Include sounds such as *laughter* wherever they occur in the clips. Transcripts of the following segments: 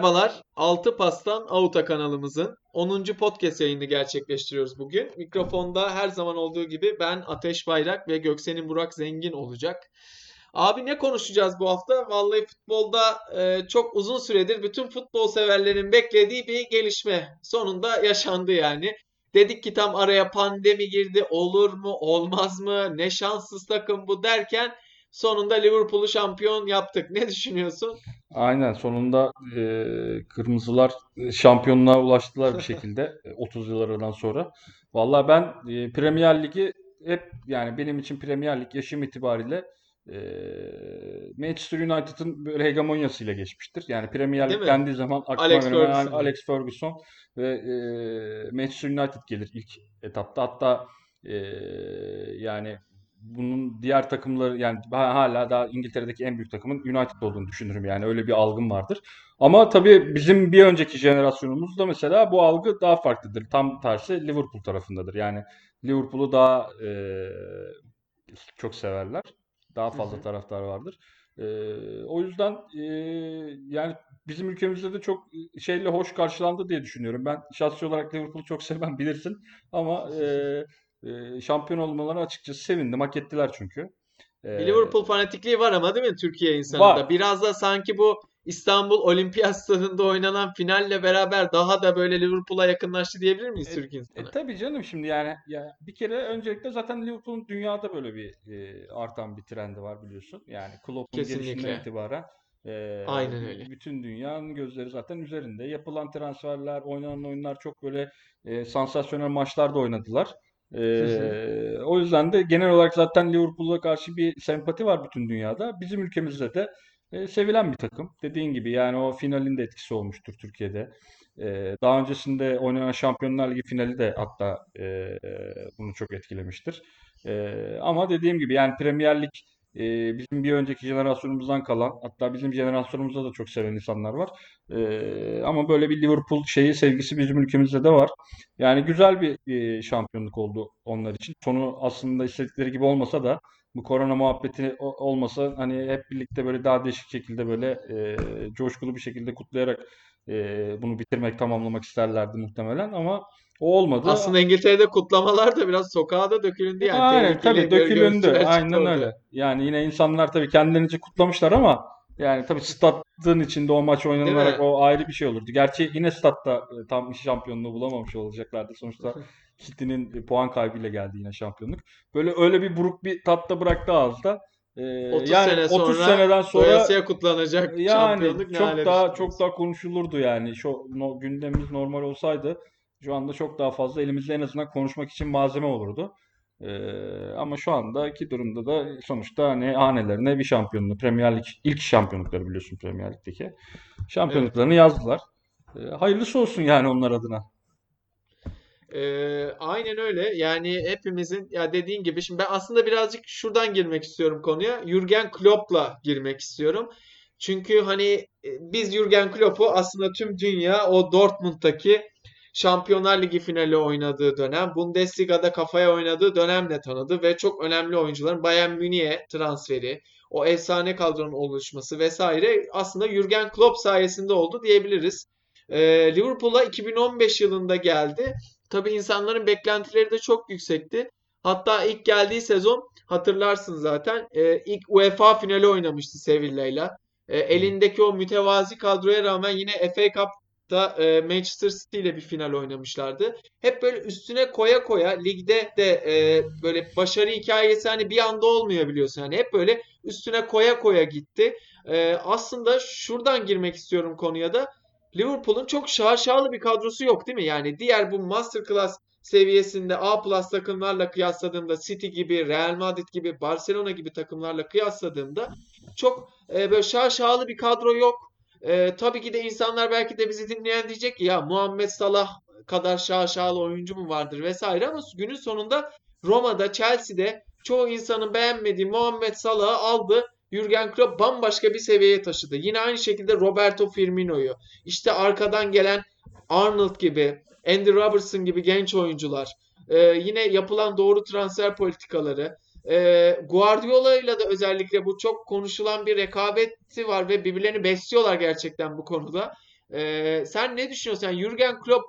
Merhabalar, Altı Pastan Avuta kanalımızın 10. podcast yayını gerçekleştiriyoruz bugün. Mikrofonda her zaman olduğu gibi ben Ateş Bayrak ve Göksen'in Burak Zengin olacak. Abi ne konuşacağız bu hafta? Vallahi futbolda e, çok uzun süredir bütün futbol severlerin beklediği bir gelişme sonunda yaşandı yani. Dedik ki tam araya pandemi girdi, olur mu, olmaz mı, ne şanssız takım bu derken sonunda Liverpool'u şampiyon yaptık. Ne düşünüyorsun? Aynen sonunda e, Kırmızılar şampiyonluğa ulaştılar bir şekilde *laughs* e, 30 yıllardan sonra. Vallahi ben e, Premier Ligi hep yani benim için Premier Lig yaşım itibariyle e, Manchester United'ın böyle hegemonyasıyla geçmiştir. Yani Premier Değil Lig mi? dendiği zaman aklıma Alex hemen Ferguson. Alex Ferguson ve e, Manchester United gelir ilk etapta. Hatta e, yani bunun diğer takımları yani hala daha İngiltere'deki en büyük takımın United olduğunu düşünürüm yani öyle bir algım vardır. Ama tabii bizim bir önceki jenerasyonumuzda mesela bu algı daha farklıdır. Tam tersi Liverpool tarafındadır. Yani Liverpool'u daha e, çok severler. Daha fazla hı. taraftar vardır. E, o yüzden e, yani bizim ülkemizde de çok şeyle hoş karşılandı diye düşünüyorum. Ben şahsi olarak Liverpool'u çok sevmem bilirsin. Ama e, e, şampiyon olmaları açıkçası sevindim. Hak ettiler çünkü. E, Liverpool fanatikliği var ama değil mi Türkiye var. insanında? Biraz da sanki bu İstanbul Olimpiyat Stadında oynanan finalle beraber daha da böyle Liverpool'a yakınlaştı diyebilir miyiz E, Türk e insanı? tabii canım şimdi yani ya bir kere öncelikle zaten Liverpool'un dünyada böyle bir e, artan bir trendi var biliyorsun. Yani Klopp'un gelişinden itibaren e, Aynen öyle. bütün dünyanın gözleri zaten üzerinde. Yapılan transferler, oynanan oyunlar çok böyle e, sansasyonel maçlar da oynadılar. E, o yüzden de genel olarak zaten Liverpool'a karşı bir sempati var bütün dünyada. Bizim ülkemizde de e, sevilen bir takım. Dediğin gibi yani o finalin de etkisi olmuştur Türkiye'de. Ee, daha öncesinde oynanan Şampiyonlar Ligi finali de hatta e, bunu çok etkilemiştir. Ee, ama dediğim gibi yani Premier Lig e, bizim bir önceki jenerasyonumuzdan kalan hatta bizim jenerasyonumuzda da çok seven insanlar var. Ee, ama böyle bir Liverpool şeyi sevgisi bizim ülkemizde de var. Yani güzel bir e, şampiyonluk oldu onlar için. Sonu aslında istedikleri gibi olmasa da bu korona muhabbeti olmasa hani hep birlikte böyle daha değişik şekilde böyle e, coşkulu bir şekilde kutlayarak e, bunu bitirmek, tamamlamak isterlerdi muhtemelen ama o olmadı. Aslında İngiltere'de kutlamalar da biraz sokağa da döküldü yani Aynen tabii dökülündü. Aynen öyle. Yani yine insanlar tabii kendilerince kutlamışlar ama yani tabii stadın içinde o maç oynanarak o ayrı bir şey olurdu. Gerçi yine statta e, tam şampiyonluğu bulamamış olacaklardı. Sonuçta City'nin e, puan kaybıyla geldi yine şampiyonluk. Böyle öyle bir buruk bir tatta bıraktı ağızda. Ee, 30 yani sene 30 sonra seneden sonra doyasıya kutlanacak yani şampiyonluk çok daha çok daha konuşulurdu yani. Şu no, gündemimiz normal olsaydı şu anda çok daha fazla elimizde en azından konuşmak için malzeme olurdu. Ee, ama şu andaki durumda da sonuçta hani hanelerine bir şampiyonluğu Premier Lig ilk şampiyonlukları biliyorsun Premier Lig'deki Evet. şampiyonluklarını yazdılar. Ee, hayırlısı olsun yani onlar adına. Ee, aynen öyle. Yani hepimizin ya dediğin gibi şimdi ben aslında birazcık şuradan girmek istiyorum konuya. Jürgen Klopp'la girmek istiyorum. Çünkü hani e, biz Jürgen Klopp'u aslında tüm dünya o Dortmund'daki Şampiyonlar Ligi finali oynadığı dönem, Bundesliga'da kafaya oynadığı dönemle tanıdı ve çok önemli oyuncuların Bayern Münih'e transferi, o efsane kadronun oluşması vesaire aslında Jürgen Klopp sayesinde oldu diyebiliriz. Ee, Liverpool'a 2015 yılında geldi. Tabii insanların beklentileri de çok yüksekti. Hatta ilk geldiği sezon hatırlarsın zaten e, ilk UEFA finali oynamıştı Sevilla'yla. E, elindeki o mütevazi kadroya rağmen yine FA Cup'ta e, Manchester City ile bir final oynamışlardı. Hep böyle üstüne koya koya ligde de e, böyle başarı hikayesi hani bir anda olmuyor biliyorsun. Yani hep böyle üstüne koya koya gitti. E, aslında şuradan girmek istiyorum konuya da. Liverpool'un çok şaşalı bir kadrosu yok değil mi? Yani diğer bu masterclass seviyesinde A plus takımlarla kıyasladığımda City gibi, Real Madrid gibi, Barcelona gibi takımlarla kıyasladığımda çok e, böyle şaşalı bir kadro yok. E, tabii ki de insanlar belki de bizi dinleyen diyecek ki ya Muhammed Salah kadar şaşalı oyuncu mu vardır vesaire ama günün sonunda Roma'da, Chelsea'de çoğu insanın beğenmediği Muhammed Salah'ı aldı. Jürgen Klopp bambaşka bir seviyeye taşıdı. Yine aynı şekilde Roberto Firmino'yu, işte arkadan gelen Arnold gibi, Andy Robertson gibi genç oyuncular, e, yine yapılan doğru transfer politikaları, e, Guardiola ile de özellikle bu çok konuşulan bir rekabeti var ve birbirlerini besliyorlar gerçekten bu konuda. Ee, sen ne düşünüyorsun? Yani Jurgen Klopp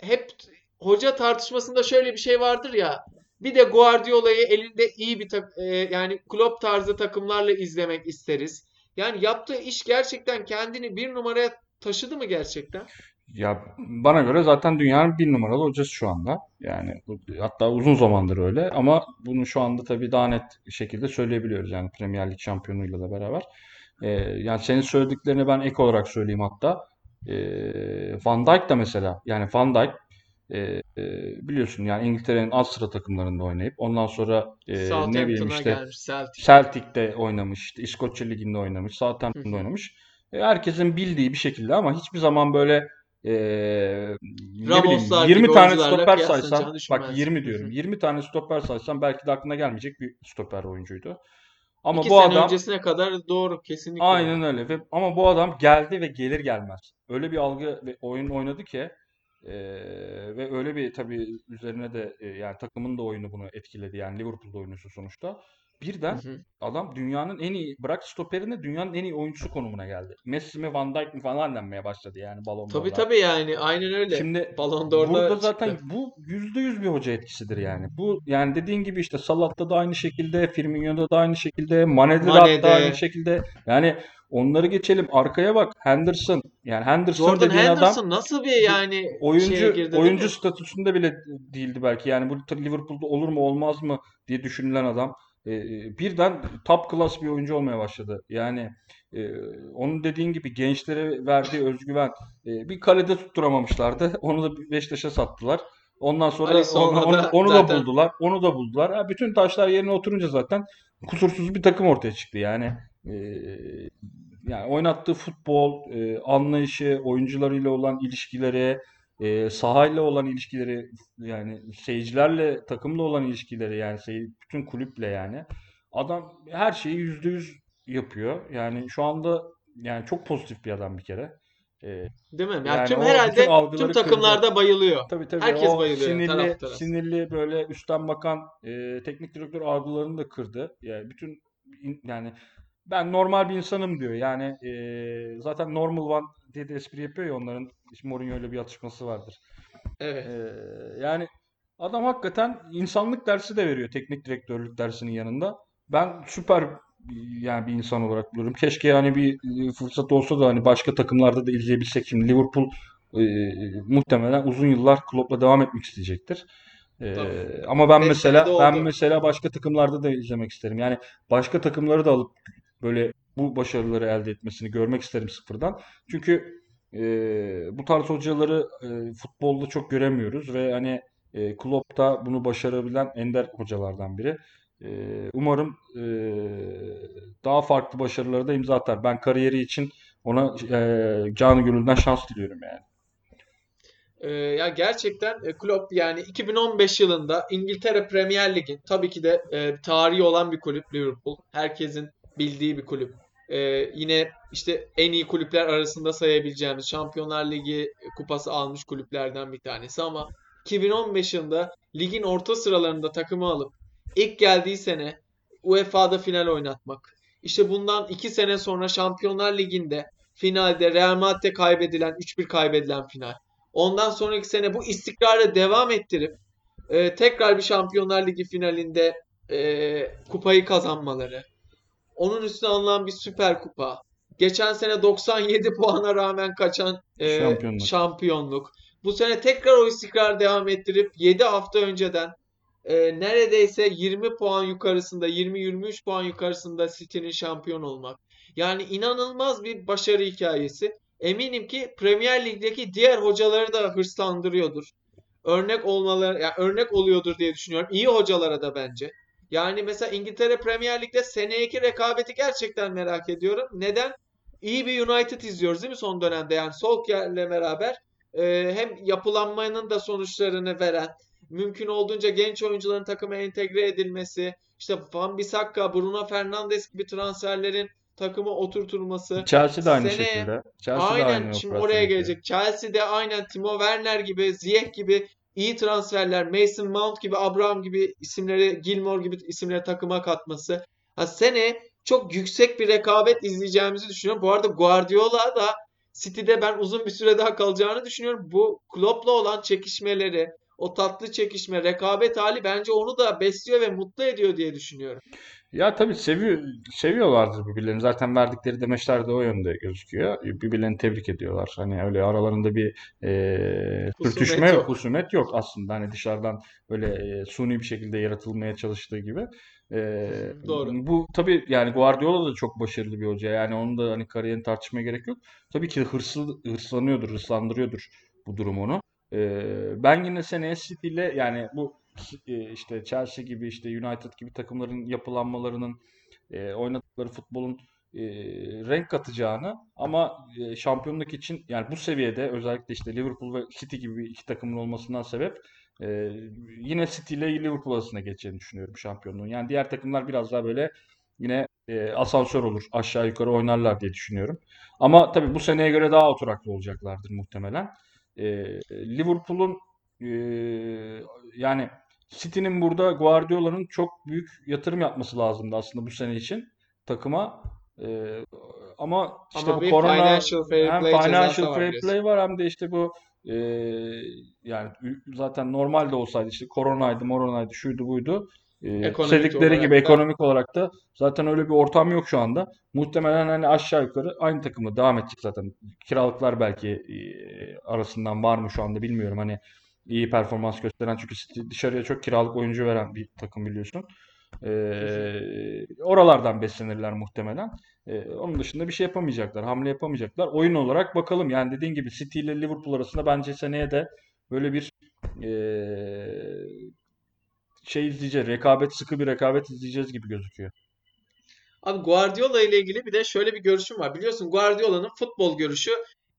hep hoca tartışmasında şöyle bir şey vardır ya. Bir de Guardiola'yı elinde iyi bir e, yani Klopp tarzı takımlarla izlemek isteriz. Yani yaptığı iş gerçekten kendini bir numaraya taşıdı mı gerçekten? Ya bana göre zaten dünyanın bir numaralı hocası şu anda. Yani hatta uzun zamandır öyle ama bunu şu anda tabii daha net şekilde söyleyebiliyoruz yani Premier Lig şampiyonluğuyla da beraber. Ee, yani senin söylediklerini ben ek olarak söyleyeyim hatta. Ee, Van Dijk da mesela yani Van Dijk e, e, biliyorsun yani İngiltere'nin alt sıra takımlarında oynayıp ondan sonra e, ne bileyim işte gelmiş Celtic. Celtic'te oynamış, işte İskoçya Ligi'nde oynamış, Southampton'da oynamış. E, herkesin bildiği bir şekilde ama hiçbir zaman böyle e, ne bileyim Ramoslar 20 gibi tane stoper kıyaslanacağını bak düşünmezdim. 20 Hı diyorum. hı. 20 tane stoper saysam belki de aklına gelmeyecek bir stoper oyuncuydu. Ama İki bu sene adam öncesine kadar doğru kesinlikle aynen öyle ve ama bu adam geldi ve gelir gelmez. Öyle bir algı ve oyun oynadı ki e, ve öyle bir tabii üzerine de e, yani takımın da oyunu bunu etkiledi. Yani Liverpool'da oynuyorsun sonuçta. Hı Birden hı. Adam dünyanın en iyi bırak stoperini dünyanın en iyi oyuncusu konumuna geldi. Messi mi Van Dijk mi falan denmeye başladı yani Ballon Tabii d'Or'da. tabii yani aynen öyle. Şimdi Ballon burada d'Or'da zaten çıktı. bu yüzde yüz bir hoca etkisidir yani. Bu yani dediğin gibi işte Salah'ta da aynı şekilde, Firmino'da da aynı şekilde, Mane'de de hatta aynı Mane'de. şekilde. Yani onları geçelim. Arkaya bak. Henderson. Yani Henderson Jordan dediğin adam Henderson nasıl bir yani oyuncu girdi oyuncu statüsünde bile değildi belki. Yani bu Liverpool'da olur mu olmaz mı diye düşünülen adam e, birden top class bir oyuncu olmaya başladı. Yani e, onun dediğin gibi gençlere verdiği özgüven e, bir kalede tutturamamışlardı. *laughs* Onu da Beşiktaş'a sattılar. Ondan sonra onu, Alisson'la onu, da onu da zaten buldular. Onu da buldular. Ha, bütün taşlar yerine oturunca zaten kusursuz bir takım ortaya çıktı. Yani e, yani oynattığı futbol, e, anlayışı, oyuncularıyla olan ilişkileri, e, sahayla olan ilişkileri, yani seyircilerle, takımla olan ilişkileri, yani sey- bütün kulüple yani. Adam her şeyi yüzde yüz yapıyor. Yani şu anda yani çok pozitif bir adam bir kere. E, değil mi? Yani yani tüm herhalde tüm algıları kırdı. takımlarda bayılıyor. Tabii tabii Herkes o bayılıyor sinirli taraftar aslında. sinirli böyle üstten bakan e, teknik direktör algılarını da kırdı. Yani bütün yani ben normal bir insanım diyor. Yani e, zaten normal one diye de espri yapıyor ya onların işte Mourinho ile bir atışması vardır. Evet. E, yani adam hakikaten insanlık dersi de veriyor teknik direktörlük dersinin yanında. Ben süper yani bir insan olarak buluyorum. Keşke yani bir fırsat olsa da hani başka takımlarda da izleyebilsek. Şimdi Liverpool e, muhtemelen uzun yıllar Klopp'la devam etmek isteyecektir. E, Tabii. ama ben 5 senede mesela ben mesela başka takımlarda da izlemek isterim. Yani başka takımları da alıp böyle bu başarıları elde etmesini görmek isterim sıfırdan. Çünkü e, bu tarz hocaları e, futbolda çok göremiyoruz ve hani e, Klopp da bunu başarabilen ender hocalardan biri. E, umarım e, daha farklı başarıları da imza atar. Ben kariyeri için ona e, canı gönülden şans diliyorum yani. Ee, ya gerçekten e, Klopp yani 2015 yılında İngiltere Premier Lig'in tabii ki de e, tarihi olan bir kulüp Liverpool. Herkesin bildiği bir kulüp. Ee, yine işte en iyi kulüpler arasında sayabileceğimiz Şampiyonlar Ligi kupası almış kulüplerden bir tanesi ama 2015 yılında ligin orta sıralarında takımı alıp ilk geldiği sene UEFA'da final oynatmak. İşte bundan 2 sene sonra Şampiyonlar Ligi'nde finalde Real Madrid'e kaybedilen 3-1 kaybedilen final. Ondan sonraki sene bu istikrarı devam ettirip e, tekrar bir Şampiyonlar Ligi finalinde e, kupayı kazanmaları. Onun üstüne alınan bir Süper Kupa. Geçen sene 97 *laughs* puana rağmen kaçan e, Şampiyonluk. şampiyonluk. Bu sene tekrar o istikrarı devam ettirip 7 hafta önceden e, neredeyse 20 puan yukarısında, 20-23 puan yukarısında City'nin şampiyon olmak. Yani inanılmaz bir başarı hikayesi. Eminim ki Premier Lig'deki diğer hocaları da hırslandırıyordur. Örnek olmaları, yani örnek oluyordur diye düşünüyorum. İyi hocalara da bence. Yani mesela İngiltere Premier Lig'de seneki rekabeti gerçekten merak ediyorum. Neden? İyi bir United izliyoruz değil mi son dönemde? Yani Solskjaer'le beraber e, hem yapılanmanın da sonuçlarını veren, mümkün olduğunca genç oyuncuların takıma entegre edilmesi, işte Van Bissaka, Bruno Fernandes gibi transferlerin takıma oturtulması. Chelsea de aynı Seneye şekilde. Chelsea de aynen aynı şimdi oraya gelecek. Chelsea'de aynen Timo Werner gibi, Ziyech gibi iyi transferler, Mason Mount gibi, Abraham gibi isimleri, Gilmore gibi isimleri takıma katması. Ha, sene çok yüksek bir rekabet izleyeceğimizi düşünüyorum. Bu arada Guardiola da City'de ben uzun bir süre daha kalacağını düşünüyorum. Bu Klopp'la olan çekişmeleri, o tatlı çekişme, rekabet hali bence onu da besliyor ve mutlu ediyor diye düşünüyorum. Ya tabii seviyor, seviyorlardır birbirlerini. Zaten verdikleri demeçler de o yönde gözüküyor. Birbirlerini tebrik ediyorlar. Hani öyle aralarında bir e, sürtüşme yok, yok. husumet yok aslında. Hani dışarıdan böyle e, suni bir şekilde yaratılmaya çalıştığı gibi. E, Doğru. bu tabii yani Guardiola da çok başarılı bir hoca. Yani onun da hani kariyerini tartışmaya gerek yok. Tabii ki hırslı, hırslanıyordur, hırslandırıyordur bu durum onu. E, ben yine seneye City ile yani bu e, işte Chelsea gibi işte United gibi takımların yapılanmalarının e, oynadıkları futbolun e, renk katacağını ama e, şampiyonluk için yani bu seviyede özellikle işte Liverpool ve City gibi iki takımın olmasından sebep e, yine City ile Liverpool arasında geçeceğini düşünüyorum şampiyonluğun. Yani diğer takımlar biraz daha böyle yine e, asansör olur. Aşağı yukarı oynarlar diye düşünüyorum. Ama tabii bu seneye göre daha oturaklı olacaklardır muhtemelen. E, Liverpool'un e, yani City'nin burada Guardiola'nın çok büyük yatırım yapması lazımdı aslında bu sene için takıma. Ee, ama işte Ama bu korona financial fair hem play financial fair play var hem de işte bu e, yani zaten normalde olsaydı işte koronaydı, moronaydı, şuydu buydu. E, Ekonomik istedikleri gibi da ekonomik olarak da zaten öyle bir ortam yok şu anda. Muhtemelen hani aşağı yukarı aynı takımla devam edecek zaten. Kiralıklar belki e, arasından var mı şu anda bilmiyorum. Hani iyi performans gösteren çünkü City dışarıya çok kiralık oyuncu veren bir takım biliyorsun. Ee, oralardan beslenirler muhtemelen. Ee, onun dışında bir şey yapamayacaklar. Hamle yapamayacaklar. Oyun olarak bakalım. Yani dediğin gibi City ile Liverpool arasında bence seneye de böyle bir ee, şey izleyeceğiz. Rekabet, sıkı bir rekabet izleyeceğiz gibi gözüküyor. Abi Guardiola ile ilgili bir de şöyle bir görüşüm var. Biliyorsun Guardiola'nın futbol görüşü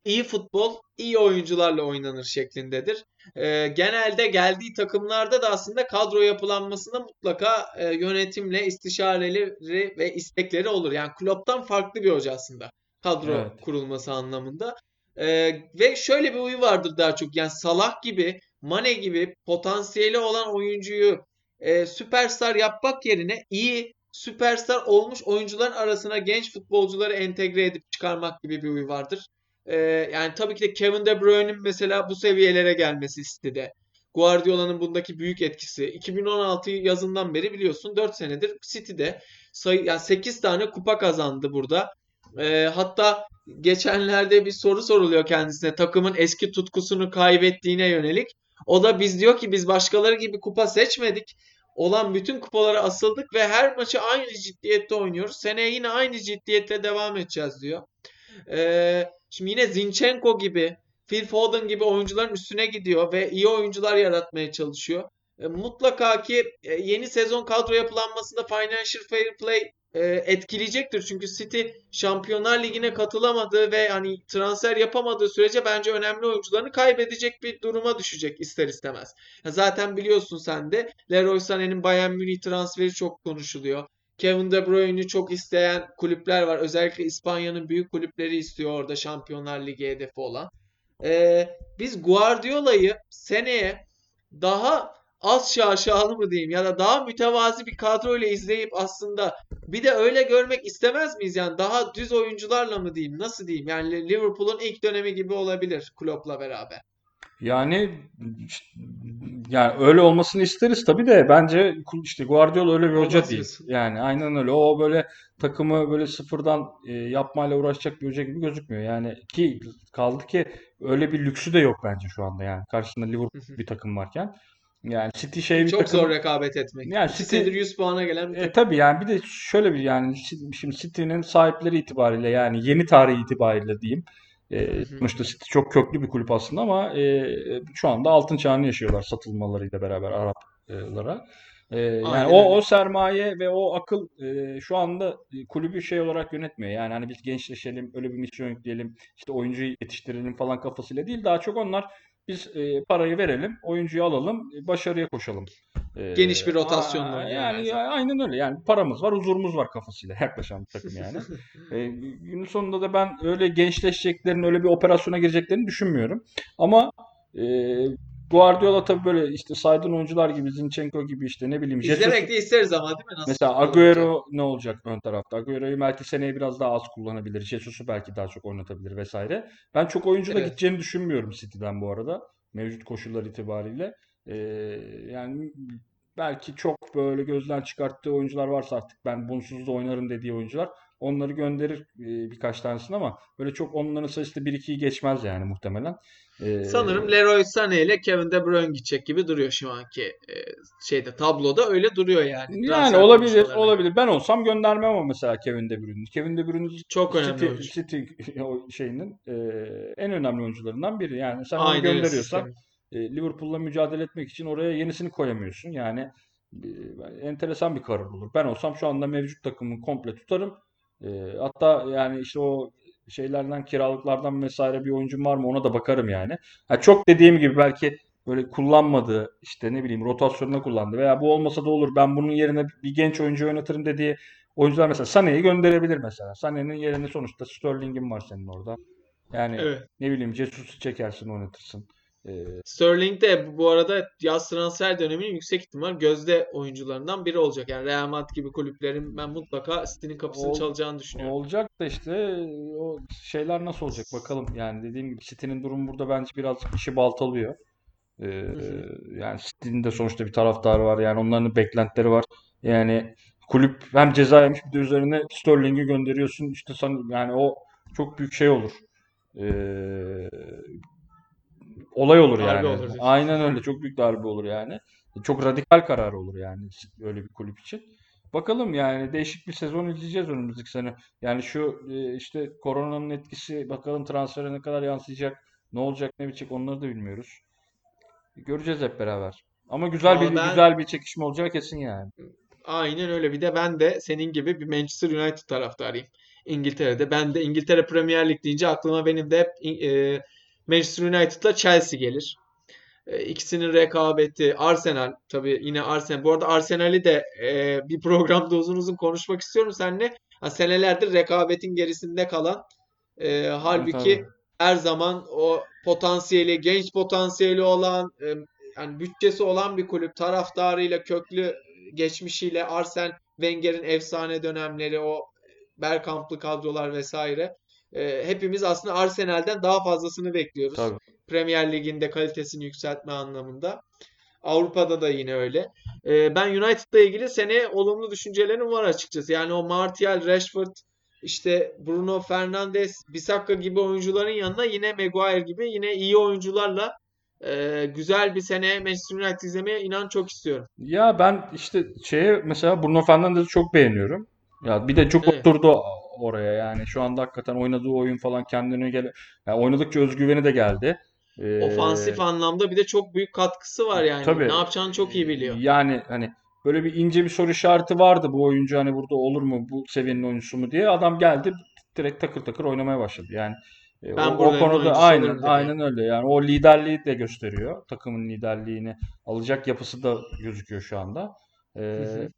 iyi futbol iyi oyuncularla oynanır şeklindedir. Ee, genelde geldiği takımlarda da aslında kadro yapılanmasında mutlaka e, yönetimle istişareleri ve istekleri olur. Yani Klopp'tan farklı bir hoca aslında kadro Evet. kurulması anlamında. Ee, ve şöyle bir huyu vardır daha çok. Yani Salah gibi, Mane gibi potansiyeli olan oyuncuyu e, süperstar yapmak yerine iyi süperstar olmuş oyuncuların arasına genç futbolcuları entegre edip çıkarmak gibi bir huy vardır. Ee, yani tabii ki de Kevin De Bruyne'in mesela bu seviyelere gelmesi City'de. Guardiola'nın bundaki büyük etkisi. 2016 yazından beri biliyorsun 4 senedir City'de sayı, yani 8 tane kupa kazandı burada. Ee, hatta geçenlerde bir soru soruluyor kendisine takımın eski tutkusunu kaybettiğine yönelik. O da biz diyor ki biz başkaları gibi kupa seçmedik olan bütün kupalara asıldık ve her maçı aynı ciddiyette oynuyoruz. Seneye yine aynı ciddiyetle devam edeceğiz diyor. Ee, şimdi yine Zinchenko gibi, Phil Foden gibi oyuncuların üstüne gidiyor ve iyi oyuncular yaratmaya çalışıyor. E, mutlaka ki e, yeni sezon kadro yapılanmasında Financial Fair Play etkileyecektir. Çünkü City Şampiyonlar Ligi'ne katılamadığı ve hani transfer yapamadığı sürece bence önemli oyuncularını kaybedecek bir duruma düşecek ister istemez. Zaten biliyorsun sen de Leroy Sané'nin Bayern Münih transferi çok konuşuluyor. Kevin De Bruyne'i çok isteyen kulüpler var. Özellikle İspanya'nın büyük kulüpleri istiyor orada Şampiyonlar Ligi hedefi olan. Ee, biz Guardiola'yı seneye daha az şaşalı mı diyeyim ya da daha mütevazi bir kadroyla izleyip aslında bir de öyle görmek istemez miyiz yani daha düz oyuncularla mı diyeyim nasıl diyeyim yani Liverpool'un ilk dönemi gibi olabilir Klopp'la beraber. Yani yani öyle olmasını isteriz tabii de bence işte Guardiola öyle bir hoca Olmaz değil. Yani aynen öyle. O böyle takımı böyle sıfırdan e, yapmayla uğraşacak bir hoca gibi gözükmüyor. Yani ki kaldı ki öyle bir lüksü de yok bence şu anda yani. Karşısında Liverpool bir takım varken. Yani City şey bir Çok zor takım. rekabet etmek. Yani 2 City senedir 100 puana gelen bir e, takım. tabii yani bir de şöyle bir yani şimdi City'nin sahipleri itibariyle yani yeni tarih itibariyle diyeyim. E, sonuçta City çok köklü bir kulüp aslında ama e, şu anda altın çağını yaşıyorlar satılmalarıyla beraber Araplara. E, yani Aynen o o sermaye ve o akıl e, şu anda e, kulübü şey olarak yönetmiyor. Yani hani biz gençleşelim, öyle bir misyon yükleyelim, işte oyuncuyu yetiştirelim falan kafasıyla değil. Daha çok onlar biz e, parayı verelim, oyuncuyu alalım, e, başarıya koşalım. Geniş E, bir rotasyonla yani zaman. aynen öyle. Yani paramız var, huzurumuz var kafasıyla *laughs* yaklaşan bir takım yani. E, günün sonunda da ben öyle gençleşeceklerini, öyle bir operasyona gireceklerini düşünmüyorum. Ama e, Guardiola tabii böyle işte saydığın oyuncular gibi Zinchenko gibi işte ne bileyim Jesus İzlemek de isteriz ama değil mi? Nasıl Mesela? Agüero ne olacak ön tarafta? Agüero'yu belki seneye biraz daha az kullanabilir. Jesus'u belki daha çok oynatabilir vesaire. Ben çok oyuncu da Evet. gideceğini düşünmüyorum City'den bu arada. Mevcut koşullar itibariyle. Ee, yani belki çok böyle gözden çıkarttığı oyuncular varsa artık ben bunsuz da oynarım dediği oyuncular onları gönderir e, birkaç tanesini ama böyle çok onların sayısı da 1-2'yi geçmez yani muhtemelen. Ee, Sanırım Leroy Sané ile Kevin De Bruyne gidecek gibi duruyor şu anki e, şeyde tabloda öyle duruyor yani. Yani olabilir, olabilir. Ben olsam göndermem ama mesela Kevin De Bruyne'i. Kevin De Bruyne Çok önemli City, oyuncu. City şeyinin e, en önemli oyuncularından biri. Yani sen onu Aynen öyle gönderiyorsan e, Liverpool'la mücadele etmek için oraya yenisini koyamıyorsun. Yani e, enteresan bir karar olur. Ben olsam şu anda mevcut takımı komple tutarım. E, hatta yani işte o şeylerden kiralıklardan vesaire bir oyuncum var mı ona da bakarım yani. Ha, çok dediğim gibi belki böyle kullanmadığı işte ne bileyim rotasyonuna kullandı veya bu olmasa da olur ben bunun yerine bir genç oyuncu oynatırım dediği oyuncular mesela Sané'yi gönderebilir mesela. Sané'nin yerine sonuçta Sterling'in var senin orada. Yani Evet. ne bileyim Jesus'u çekersin oynatırsın. Ee, Sterling de bu- arada yaz transfer döneminin yüksek ihtimal gözde oyuncularından biri olacak. Yani Real Madrid gibi kulüplerin ben mutlaka City'nin kapısını Ol- çalacağını düşünüyorum. olacak da işte o şeyler nasıl olacak bakalım. Yani dediğim gibi City'nin durumu burada bence birazcık işi baltalıyor. Ee, hı. yani City'nin de sonuçta bir taraftarı var. Yani onların beklentileri var. Yani kulüp hem ceza yemiş bir de üzerine Sterling'i gönderiyorsun. İşte sen, yani o çok büyük şey olur. Ee, olay olur Darbe yani. olur diyorsun. Aynen öyle. Çok büyük darbe olur yani. Çok radikal karar olur yani öyle bir kulüp için. Bakalım yani değişik bir sezon izleyeceğiz önümüzdeki sene. Yani şu e, işte koronanın etkisi bakalım transfere ne kadar yansıyacak, ne olacak, ne bitecek onları da bilmiyoruz. Göreceğiz hep beraber. Ama güzel bir Valla ben güzel bir çekişme olacağı kesin yani. aynen öyle. Bir de ben de senin gibi bir Manchester United taraftarıyım. İngiltere'de. Ben de İngiltere Premier Lig deyince aklıma benim de hep e, Manchester United'la Chelsea gelir. E, ikisinin rekabeti Arsenal tabii yine Arsenal. Bu arada Arsenal'i de e, bir programda uzun uzun konuşmak istiyorum seninle. Ha, senelerdir rekabetin gerisinde kalan e, Evet halbuki abi. her zaman o potansiyeli, genç potansiyeli olan, e, yani bütçesi olan bir kulüp taraftarıyla, köklü geçmişiyle Arsene Wenger'in efsane dönemleri, o Bergkamp'lı kadrolar vesaire. E, hepimiz aslında Arsenal'den daha fazlasını bekliyoruz. Tabii. Premier Lig'inde kalitesini yükseltme anlamında. Avrupa'da da yine öyle. Ee, ben United'la ilgili seneye olumlu düşüncelerim var açıkçası. Yani o Martial, Rashford, işte Bruno Fernandes, Bissaka gibi oyuncuların yanına yine Maguire gibi yine iyi oyuncularla e, güzel bir sene Manchester United izlemeye inan çok istiyorum. Ya ben işte şeye mesela Bruno Fernandes'i çok beğeniyorum. Ya bir de çok Evet. oturdu oraya yani şu anda hakikaten oynadığı oyun falan kendine gel yani oynadıkça özgüveni de geldi. Ee, Ofansif anlamda bir de çok büyük katkısı var yani. tabii Ne yapacağını çok iyi biliyor. yani hani böyle bir ince bir soru işareti vardı bu oyuncu hani burada olur mu bu seviyenin oyuncusu mu diye adam geldi direkt takır takır oynamaya başladı. Yani e, Ben o, o konuda aynen aynen öyle yani o liderliği de gösteriyor. Takımın liderliğini alacak yapısı da gözüküyor şu anda. Ee.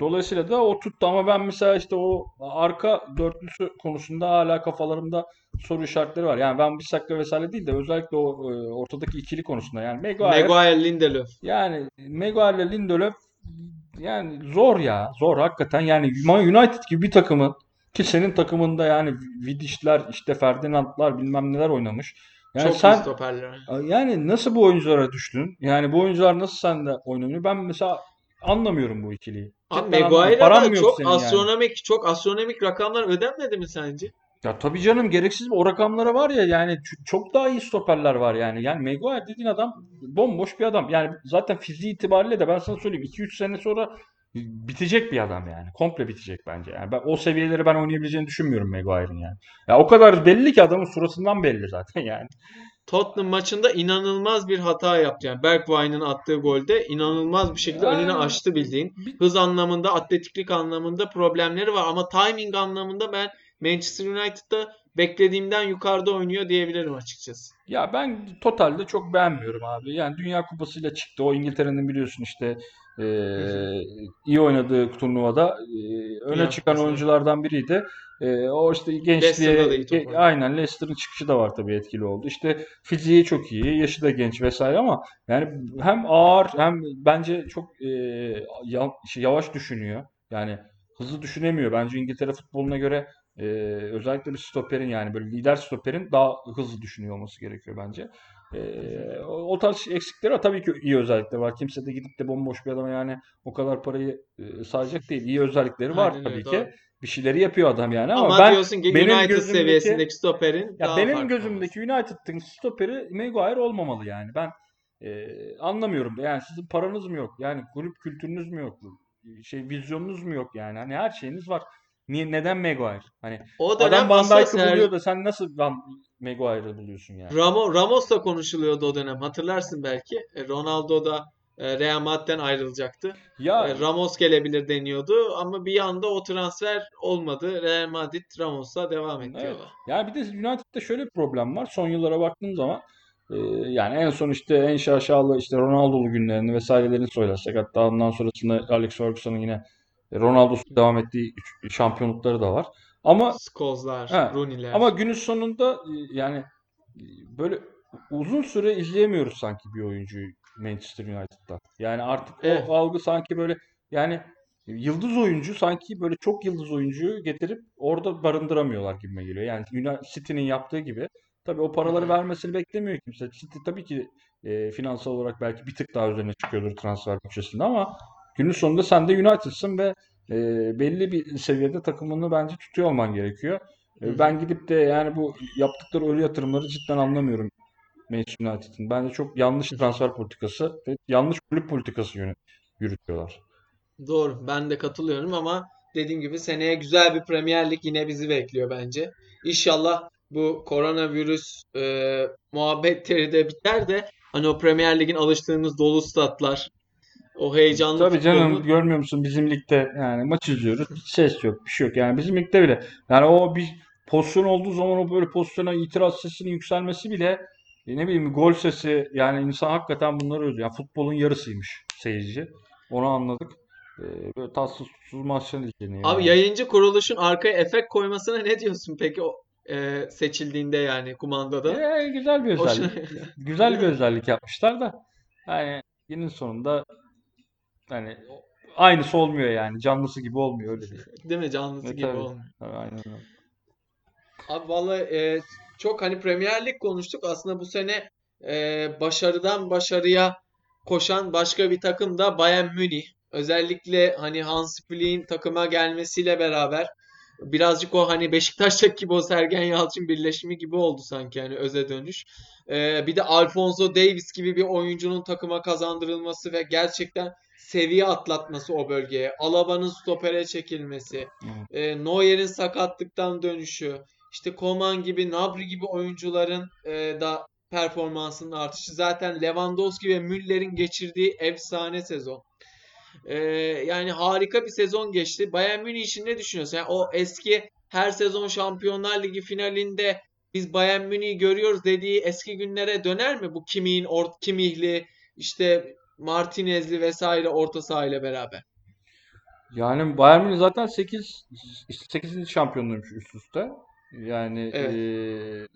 Dolayısıyla da o tuttu ama ben mesela işte o arka dörtlüsü konusunda hala kafalarımda soru işaretleri var. Yani ben Bissaka vesaire değil de özellikle o e, ortadaki ikili konusunda yani Maguire Maguire, Lindelöf. yani Maguire ile Lindelöf yani zor ya zor hakikaten yani United gibi bir takımın ki senin takımında yani Vidişler işte Ferdinandlar bilmem neler oynamış. Yani Çok sen stoperler. yani nasıl bu oyunculara düştün? Yani bu oyuncular nasıl sende oynanıyor? Ben mesela anlamıyorum bu ikiliyi. Abi. Maguire'a çok senin yani? astronomik çok astronomik rakamlar ödenmedi mi sence? Ya tabii canım gereksiz o rakamlara var ya yani çok daha iyi stoperler var yani. Yani Maguire dediğin adam bomboş bir adam. Yani zaten fiziği itibariyle de ben sana söyleyeyim 2-3 sene sonra bitecek bir adam yani. Komple bitecek bence. Yani ben o seviyeleri ben oynayabileceğini düşünmüyorum Maguire'ın yani. Ya o kadar belli ki adamın suratından belli zaten yani. Tottenham maçında inanılmaz bir hata yaptı. Yani Bergwijn'in attığı golde inanılmaz bir şekilde önünü Yani açtı bildiğin. Hız anlamında, atletiklik anlamında problemleri var ama timing anlamında ben Manchester United'da beklediğimden yukarıda oynuyor diyebilirim açıkçası. Ya ben totalde çok beğenmiyorum abi. Yani Dünya Kupası'yla çıktı. O İngiltere'nin biliyorsun işte eee, iyi oynadığı turnuvada eee, öne Dünya çıkan Kupası. oyunculardan biriydi. E, o işte gençliğe oynadı. aynen Leicester'ın çıkışı da var tabii etkili oldu. İşte fiziği çok iyi, yaşı da genç vesaire ama yani hem ağır hem bence çok e, şey, yavaş düşünüyor. Yani hızlı düşünemiyor. Bence İngiltere futboluna göre e, özellikle bir stoperin yani böyle lider stoperin daha hızlı düşünüyor olması gerekiyor bence. E, o, o tarz eksikleri var. Tabii ki iyi özellikleri var. Kimse de gidip de bomboş bir adama yani o kadar parayı e, sayacak değil. İyi özellikleri var Aynen tabii öyle, ki. doğru. Bir şeyleri yapıyor adam yani ama, Ama ben diyorsun ki benim United gözümdeki seviyesindeki stoperin ya daha benim farklı gözümdeki United'ın stoperi Maguire olmamalı yani. Ben e, anlamıyorum. Yani sizin paranız mı yok? Yani kulüp kültürünüz mü yok? Şey vizyonunuz mu yok yani? Hani her şeyiniz var. Niye neden Maguire? Hani O adam Van Dijk'ı Ser- buluyor da sen nasıl Van Maguire'ı buluyorsun yani? Ramo, Ramos'la konuşuluyordu o dönem. Hatırlarsın belki. E, Ronaldo da Real Madrid'den ayrılacaktı. Ya E, Ramos gelebilir deniyordu ama bir anda o transfer olmadı. Real Madrid Ramos'la devam etti Evet. yola. Yani bir de United'da şöyle bir problem var. Son yıllara baktığın zaman e, yani en son işte en şaşalı işte Ronaldo'lu günlerini vesairelerini söylersek hatta ondan sonrasında Alex Ferguson'ın yine Ronaldo'su devam ettiği şampiyonlukları da var. Ama Ha, Rooney'ler. ama günün sonunda e, yani e, böyle uzun süre izleyemiyoruz sanki bir oyuncuyu Manchester United'da. Yani artık Evet. o algı sanki böyle yani yıldız oyuncu sanki böyle çok yıldız oyuncuyu getirip orada barındıramıyorlar gibime geliyor. Yani City'nin yaptığı gibi. Tabii o paraları vermesini beklemiyor kimse. City tabii ki e, finansal olarak belki bir tık daha üzerine çıkıyordur transfer bütçesinde ama günün sonunda sen de United'sın ve e, belli bir seviyede takımını bence tutuyor olman gerekiyor. E. Ben gidip de yani bu yaptıkları ölü yatırımları cidden anlamıyorum Manchester United'ın. Bence çok yanlış transfer politikası ve yanlış kulüp politikası yönü yürütüyorlar. Doğru. Ben de katılıyorum ama dediğim gibi seneye güzel bir Premier Lig yine bizi bekliyor bence. İnşallah bu koronavirüs e, muhabbetleri de biter de hani o Premier Lig'in alıştığımız dolu statlar, o heyecanlı Tabii canım futbolun görmüyor musun bizim ligde yani maç izliyoruz hiç ses yok bir şey yok yani bizim ligde bile yani o bir pozisyon olduğu zaman o böyle pozisyona itiraz sesinin yükselmesi bile ne bileyim gol sesi yani insan hakikaten bunları özlüyor. Yani futbolun yarısıymış seyirci onu anladık. E, böyle tatsız tutsuz maçlar izleniyor Abi yani. yayıncı kuruluşun arkaya efekt koymasına ne diyorsun peki o e, seçildiğinde yani kumandada? E, güzel bir özellik. Güzel Değil bir mi? özellik yapmışlar da yani günün sonunda hani aynısı olmuyor yani canlısı gibi olmuyor öyle değil. Değil mi? Canlısı E, gibi tabii. olmuyor. Aynen öyle. Abi vallahi e, çok hani Premier Lig konuştuk. Aslında bu sene e, başarıdan başarıya koşan başka bir takım da Bayern Münih. Özellikle hani Hans Flick'in takıma gelmesiyle beraber birazcık o hani Beşiktaş'taki gibi o Sergen Yalçın birleşimi gibi oldu sanki hani öze dönüş. E, bir de Alphonso Davies gibi bir oyuncunun takıma kazandırılması ve gerçekten seviye atlatması o bölgeye. Alaba'nın stopere çekilmesi. E, Neuer'in sakatlıktan dönüşü, işte Koman gibi, Gnabry gibi oyuncuların e, da performansının artışı. Zaten Lewandowski ve Müller'in geçirdiği efsane sezon. E, yani harika bir sezon geçti. Bayern Münih için ne düşünüyorsun? Yani o eski her sezon Şampiyonlar Ligi finalinde biz Bayern Münih'i görüyoruz dediği eski günlere döner mi? Bu Kimih'in, Ort Kimih'li, işte Martinez'li vesaire orta saha ile beraber. Yani Bayern Münih zaten 8 işte 8. şampiyonluğuymuş üst üste. Yani Evet. eee,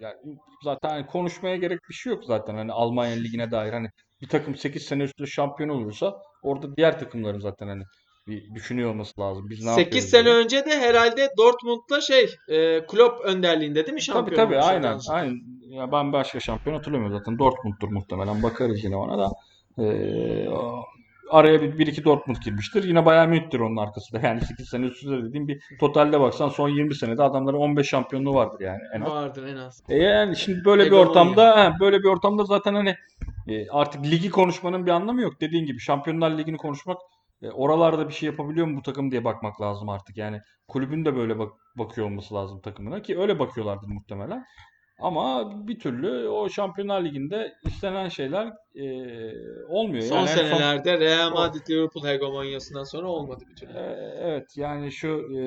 yani zaten hani konuşmaya gerek bir şey yok zaten hani Almanya ligine dair hani bir takım 8 sene üst üste şampiyon olursa orada diğer takımların zaten hani bir düşünüyor olması lazım. Biz ne 8 yapıyoruz sene diye. önce de herhalde Dortmund'da şey e, Klopp önderliğinde değil mi Tabii şampiyon tabii olmuşlar aynen yanlış aynen. Ya ben başka şampiyon hatırlamıyorum zaten. Dortmund'dur muhtemelen. Bakarız yine ona da. Ee, o- araya bir, bir iki Dortmund girmiştir. Yine Bayern Münih'tir onun arkasında. Yani 8 sene üst üste dediğim bir totalde baksan son 20 senede adamların 15 şampiyonluğu vardır yani en az. vardır en az. E yani şimdi böyle bir Hegemonya. ortamda he, böyle bir ortamda zaten hani e, artık ligi konuşmanın bir anlamı yok. Dediğin gibi Şampiyonlar Ligi'ni konuşmak e, oralarda bir şey yapabiliyor mu bu takım diye bakmak lazım artık. Yani kulübün de böyle bak bakıyor olması lazım takımına ki öyle bakıyorlardır muhtemelen. Ama bir türlü o Şampiyonlar Ligi'nde istenen şeyler e, olmuyor. Son Yani en son- senelerde Real Madrid Liverpool hegemonyasından sonra olmadı bir türlü. e, evet yani şu e,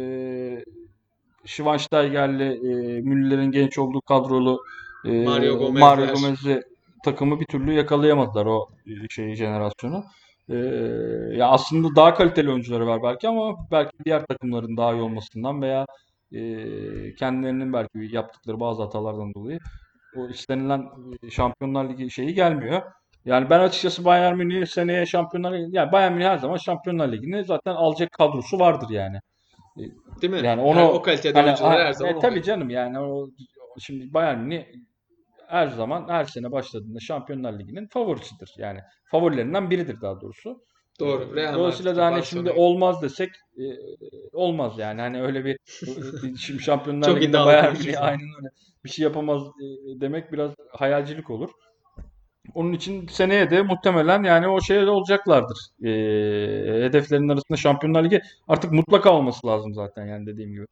Schweinsteiger'li e, Müller'in genç olduğu kadrolu e, Mario Gomez'ler. Mario Gomez'i takımı bir türlü yakalayamadılar o e, şeyi jenerasyonu. Ee, ya aslında daha kaliteli oyuncuları var belki ama belki diğer takımların daha iyi olmasından veya e, kendilerinin belki yaptıkları bazı hatalardan dolayı o istenilen Şampiyonlar Ligi şeyi gelmiyor. Yani ben açıkçası Bayern Münih seneye Şampiyonlar Ligi, yani Bayern Münih her zaman Şampiyonlar Ligi'ni zaten alacak kadrosu vardır yani. Değil mi? Yani onu Yani o kalitede hani oyuncular her zaman e, tabii canım yani o şimdi Bayern Münih her zaman her sene başladığında Şampiyonlar Ligi'nin favorisidir. Yani favorilerinden biridir daha doğrusu. Doğru. Real Dolayısıyla da hani şimdi olmaz desek e, olmaz yani. Hani öyle bir e, şimdi Şampiyonlar Çok Ligi'nde Bayern konuşuyorsun. Münih aynen öyle bir şey yapamaz e, demek biraz hayalcilik olur. Onun için seneye de muhtemelen yani o şey olacaklardır. E, hedeflerinin arasında Şampiyonlar Ligi artık mutlaka olması lazım zaten yani dediğim gibi.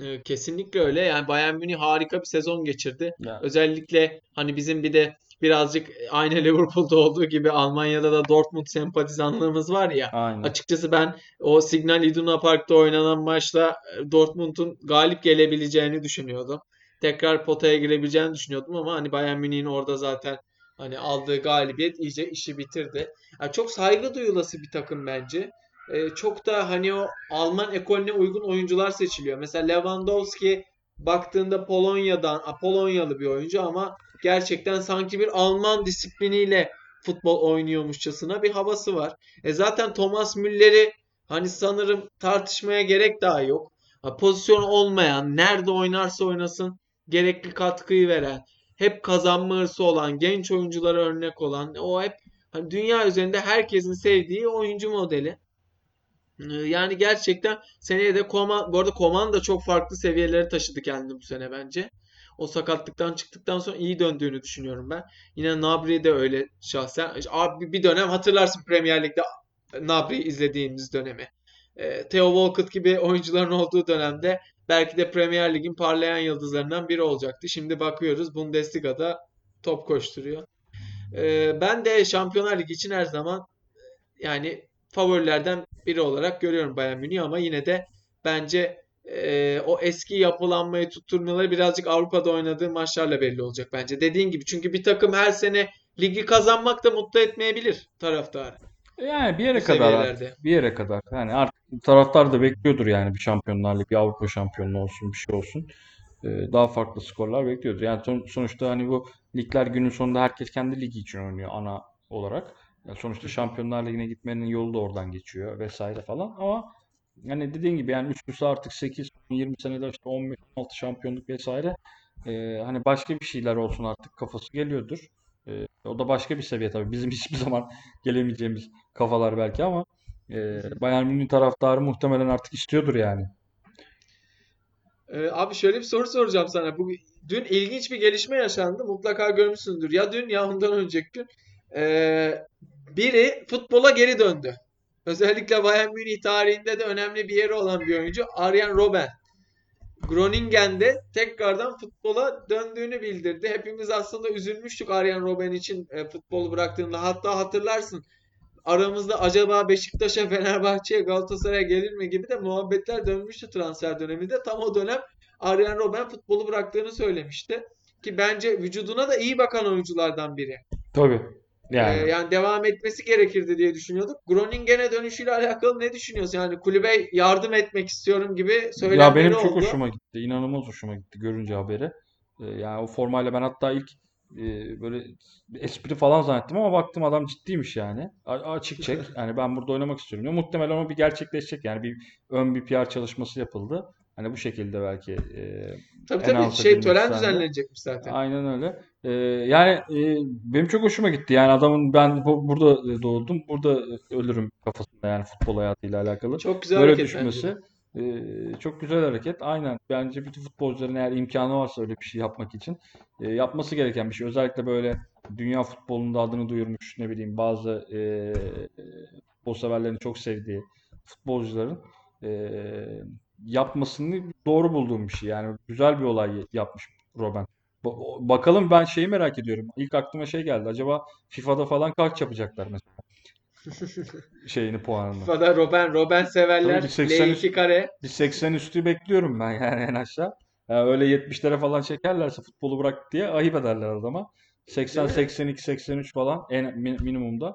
Ee, Kesinlikle öyle. Yani Bayern Münih harika bir sezon geçirdi. Ya, Özellikle hani bizim bir de birazcık aynı Liverpool'da olduğu gibi Almanya'da da Dortmund sempatizanlığımız var ya. aynen. Açıkçası ben o Signal Iduna Park'ta oynanan maçta Dortmund'un galip gelebileceğini düşünüyordum. Tekrar potaya girebileceğini düşünüyordum ama hani Bayern Münih'in orada zaten hani aldığı galibiyet iyice işi bitirdi. Yani çok saygı duyulası bir takım bence. E, çok da hani o Alman ekolüne uygun oyuncular seçiliyor. Mesela Lewandowski baktığında Polonya'dan, Polonyalı bir oyuncu ama gerçekten sanki bir Alman disipliniyle futbol oynuyormuşçasına bir havası var. E zaten Thomas Müller'i hani sanırım tartışmaya gerek daha yok. Pozisyon olmayan, nerede oynarsa oynasın gerekli katkıyı veren, hep kazanma hırsı olan, genç oyunculara örnek olan, o hep hani dünya üzerinde herkesin sevdiği oyuncu modeli. Ee, Yani gerçekten seneye de Koman, bu arada Koman çok farklı seviyelere taşıdı kendini bu sene bence. O sakatlıktan çıktıktan sonra iyi döndüğünü düşünüyorum ben. Yine Gnabry de öyle şahsen. Abi bir dönem hatırlarsın Premier Lig'de Gnabry izlediğimiz dönemi. Ee, Theo Walcott gibi oyuncuların olduğu dönemde belki de Premier Lig'in parlayan yıldızlarından biri olacaktı. Şimdi bakıyoruz Bundesliga'da top koşturuyor. Ee, ben de Şampiyonlar Ligi için her zaman yani favorilerden biri olarak görüyorum Bayern Münih ama yine de bence e, o eski yapılanmayı tutturmaları birazcık Avrupa'da oynadığı maçlarla belli olacak bence. Dediğin gibi çünkü bir takım her sene ligi kazanmak da mutlu etmeyebilir taraftarı Yani bir bu yere kadar artık. Bir yere kadar. Yani artık taraftar da bekliyordur yani bir Şampiyonlar Ligi, bir Avrupa şampiyonluğu olsun, bir şey olsun. Ee, daha farklı skorlar bekliyordur. Yani son- sonuçta hani bu ligler günün sonunda herkes kendi ligi için oynuyor ana olarak. Ya sonuçta Şampiyonlar Ligi'ne gitmenin yolu da oradan geçiyor vesaire falan. Ama yani dediğin gibi yani üst üste artık 8, 20 senede işte 15, 16 şampiyonluk vesaire. Ee, hani başka bir şeyler olsun artık kafası geliyordur. Ee, o da başka bir seviye tabii. Bizim *laughs* hiçbir zaman gelemeyeceğimiz kafalar belki ama e, Bayern Münih taraftarı muhtemelen artık istiyordur yani. Ee, abi şöyle bir soru soracağım sana. Bu dün ilginç bir gelişme yaşandı. Mutlaka görmüşsündür. Ya dün ya ondan önceki gün. Ee, biri futbola geri döndü. Özellikle Bayern Münih tarihinde de önemli bir yeri olan bir oyuncu Arjen Robben. Groningen'de tekrardan futbola döndüğünü bildirdi. Hepimiz aslında üzülmüştük Arjen Robben için e, futbolu bıraktığında. Hatta hatırlarsın aramızda acaba Beşiktaş'a, Fenerbahçe'ye, Galatasaray'a gelir mi gibi de muhabbetler dönmüştü transfer döneminde. Tam o dönem Arjen Robben futbolu bıraktığını söylemişti. Ki bence vücuduna da iyi bakan oyunculardan biri. Tabii. Ee, Yani yani devam etmesi gerekirdi diye düşünüyorduk. Groningen'e dönüşüyle alakalı ne düşünüyorsun? Yani kulübe yardım etmek istiyorum gibi ya benim söylemleri çok oldu. hoşuma gitti. İnanılmaz hoşuma gitti görünce haberi. Ee, yani o formayla ben hatta ilk e, böyle espri falan zannettim ama baktım adam ciddiymiş yani. A- açık çek. Yani *laughs* ben burada oynamak istiyorum diyor. Muhtemelen o bir gerçekleşecek. Yani bir ön bir PR çalışması yapıldı. Hani bu şekilde belki e, Tabii tabii şey tören düzenlenecekmiş zaten. Aynen öyle. Ee, yani e, benim çok hoşuma gitti. Yani adamın ben bu, burada doğdum, burada ölürüm kafasında yani futbol hayatıyla alakalı. Çok güzel Böyle hareket bence düşmesi de. e, çok güzel hareket. Aynen. Bence bütün futbolcuların eğer imkanı varsa öyle bir şey yapmak için e, yapması gereken bir şey. Özellikle böyle dünya futbolunda adını duyurmuş ne bileyim bazı e, futbol severlerin çok sevdiği futbolcuların e, yapmasını doğru bulduğum bir şey. Yani güzel bir olay yapmış Robben. Ba- Bakalım ben şeyi merak ediyorum. İlk aklıma şey geldi. Acaba FIFA'da falan kaç yapacaklar mesela şeyini puanını. FIFA'da Robben, Robben Tabii severler. bir 80 L2 üstü, kare. bir 80 üstü bekliyorum ben yani en aşağı. Yani öyle 70'lere falan çekerlerse futbolu bırak diye ayıp ederler adama. 80, Değil mi? 82, 83 falan en mi- minimumda.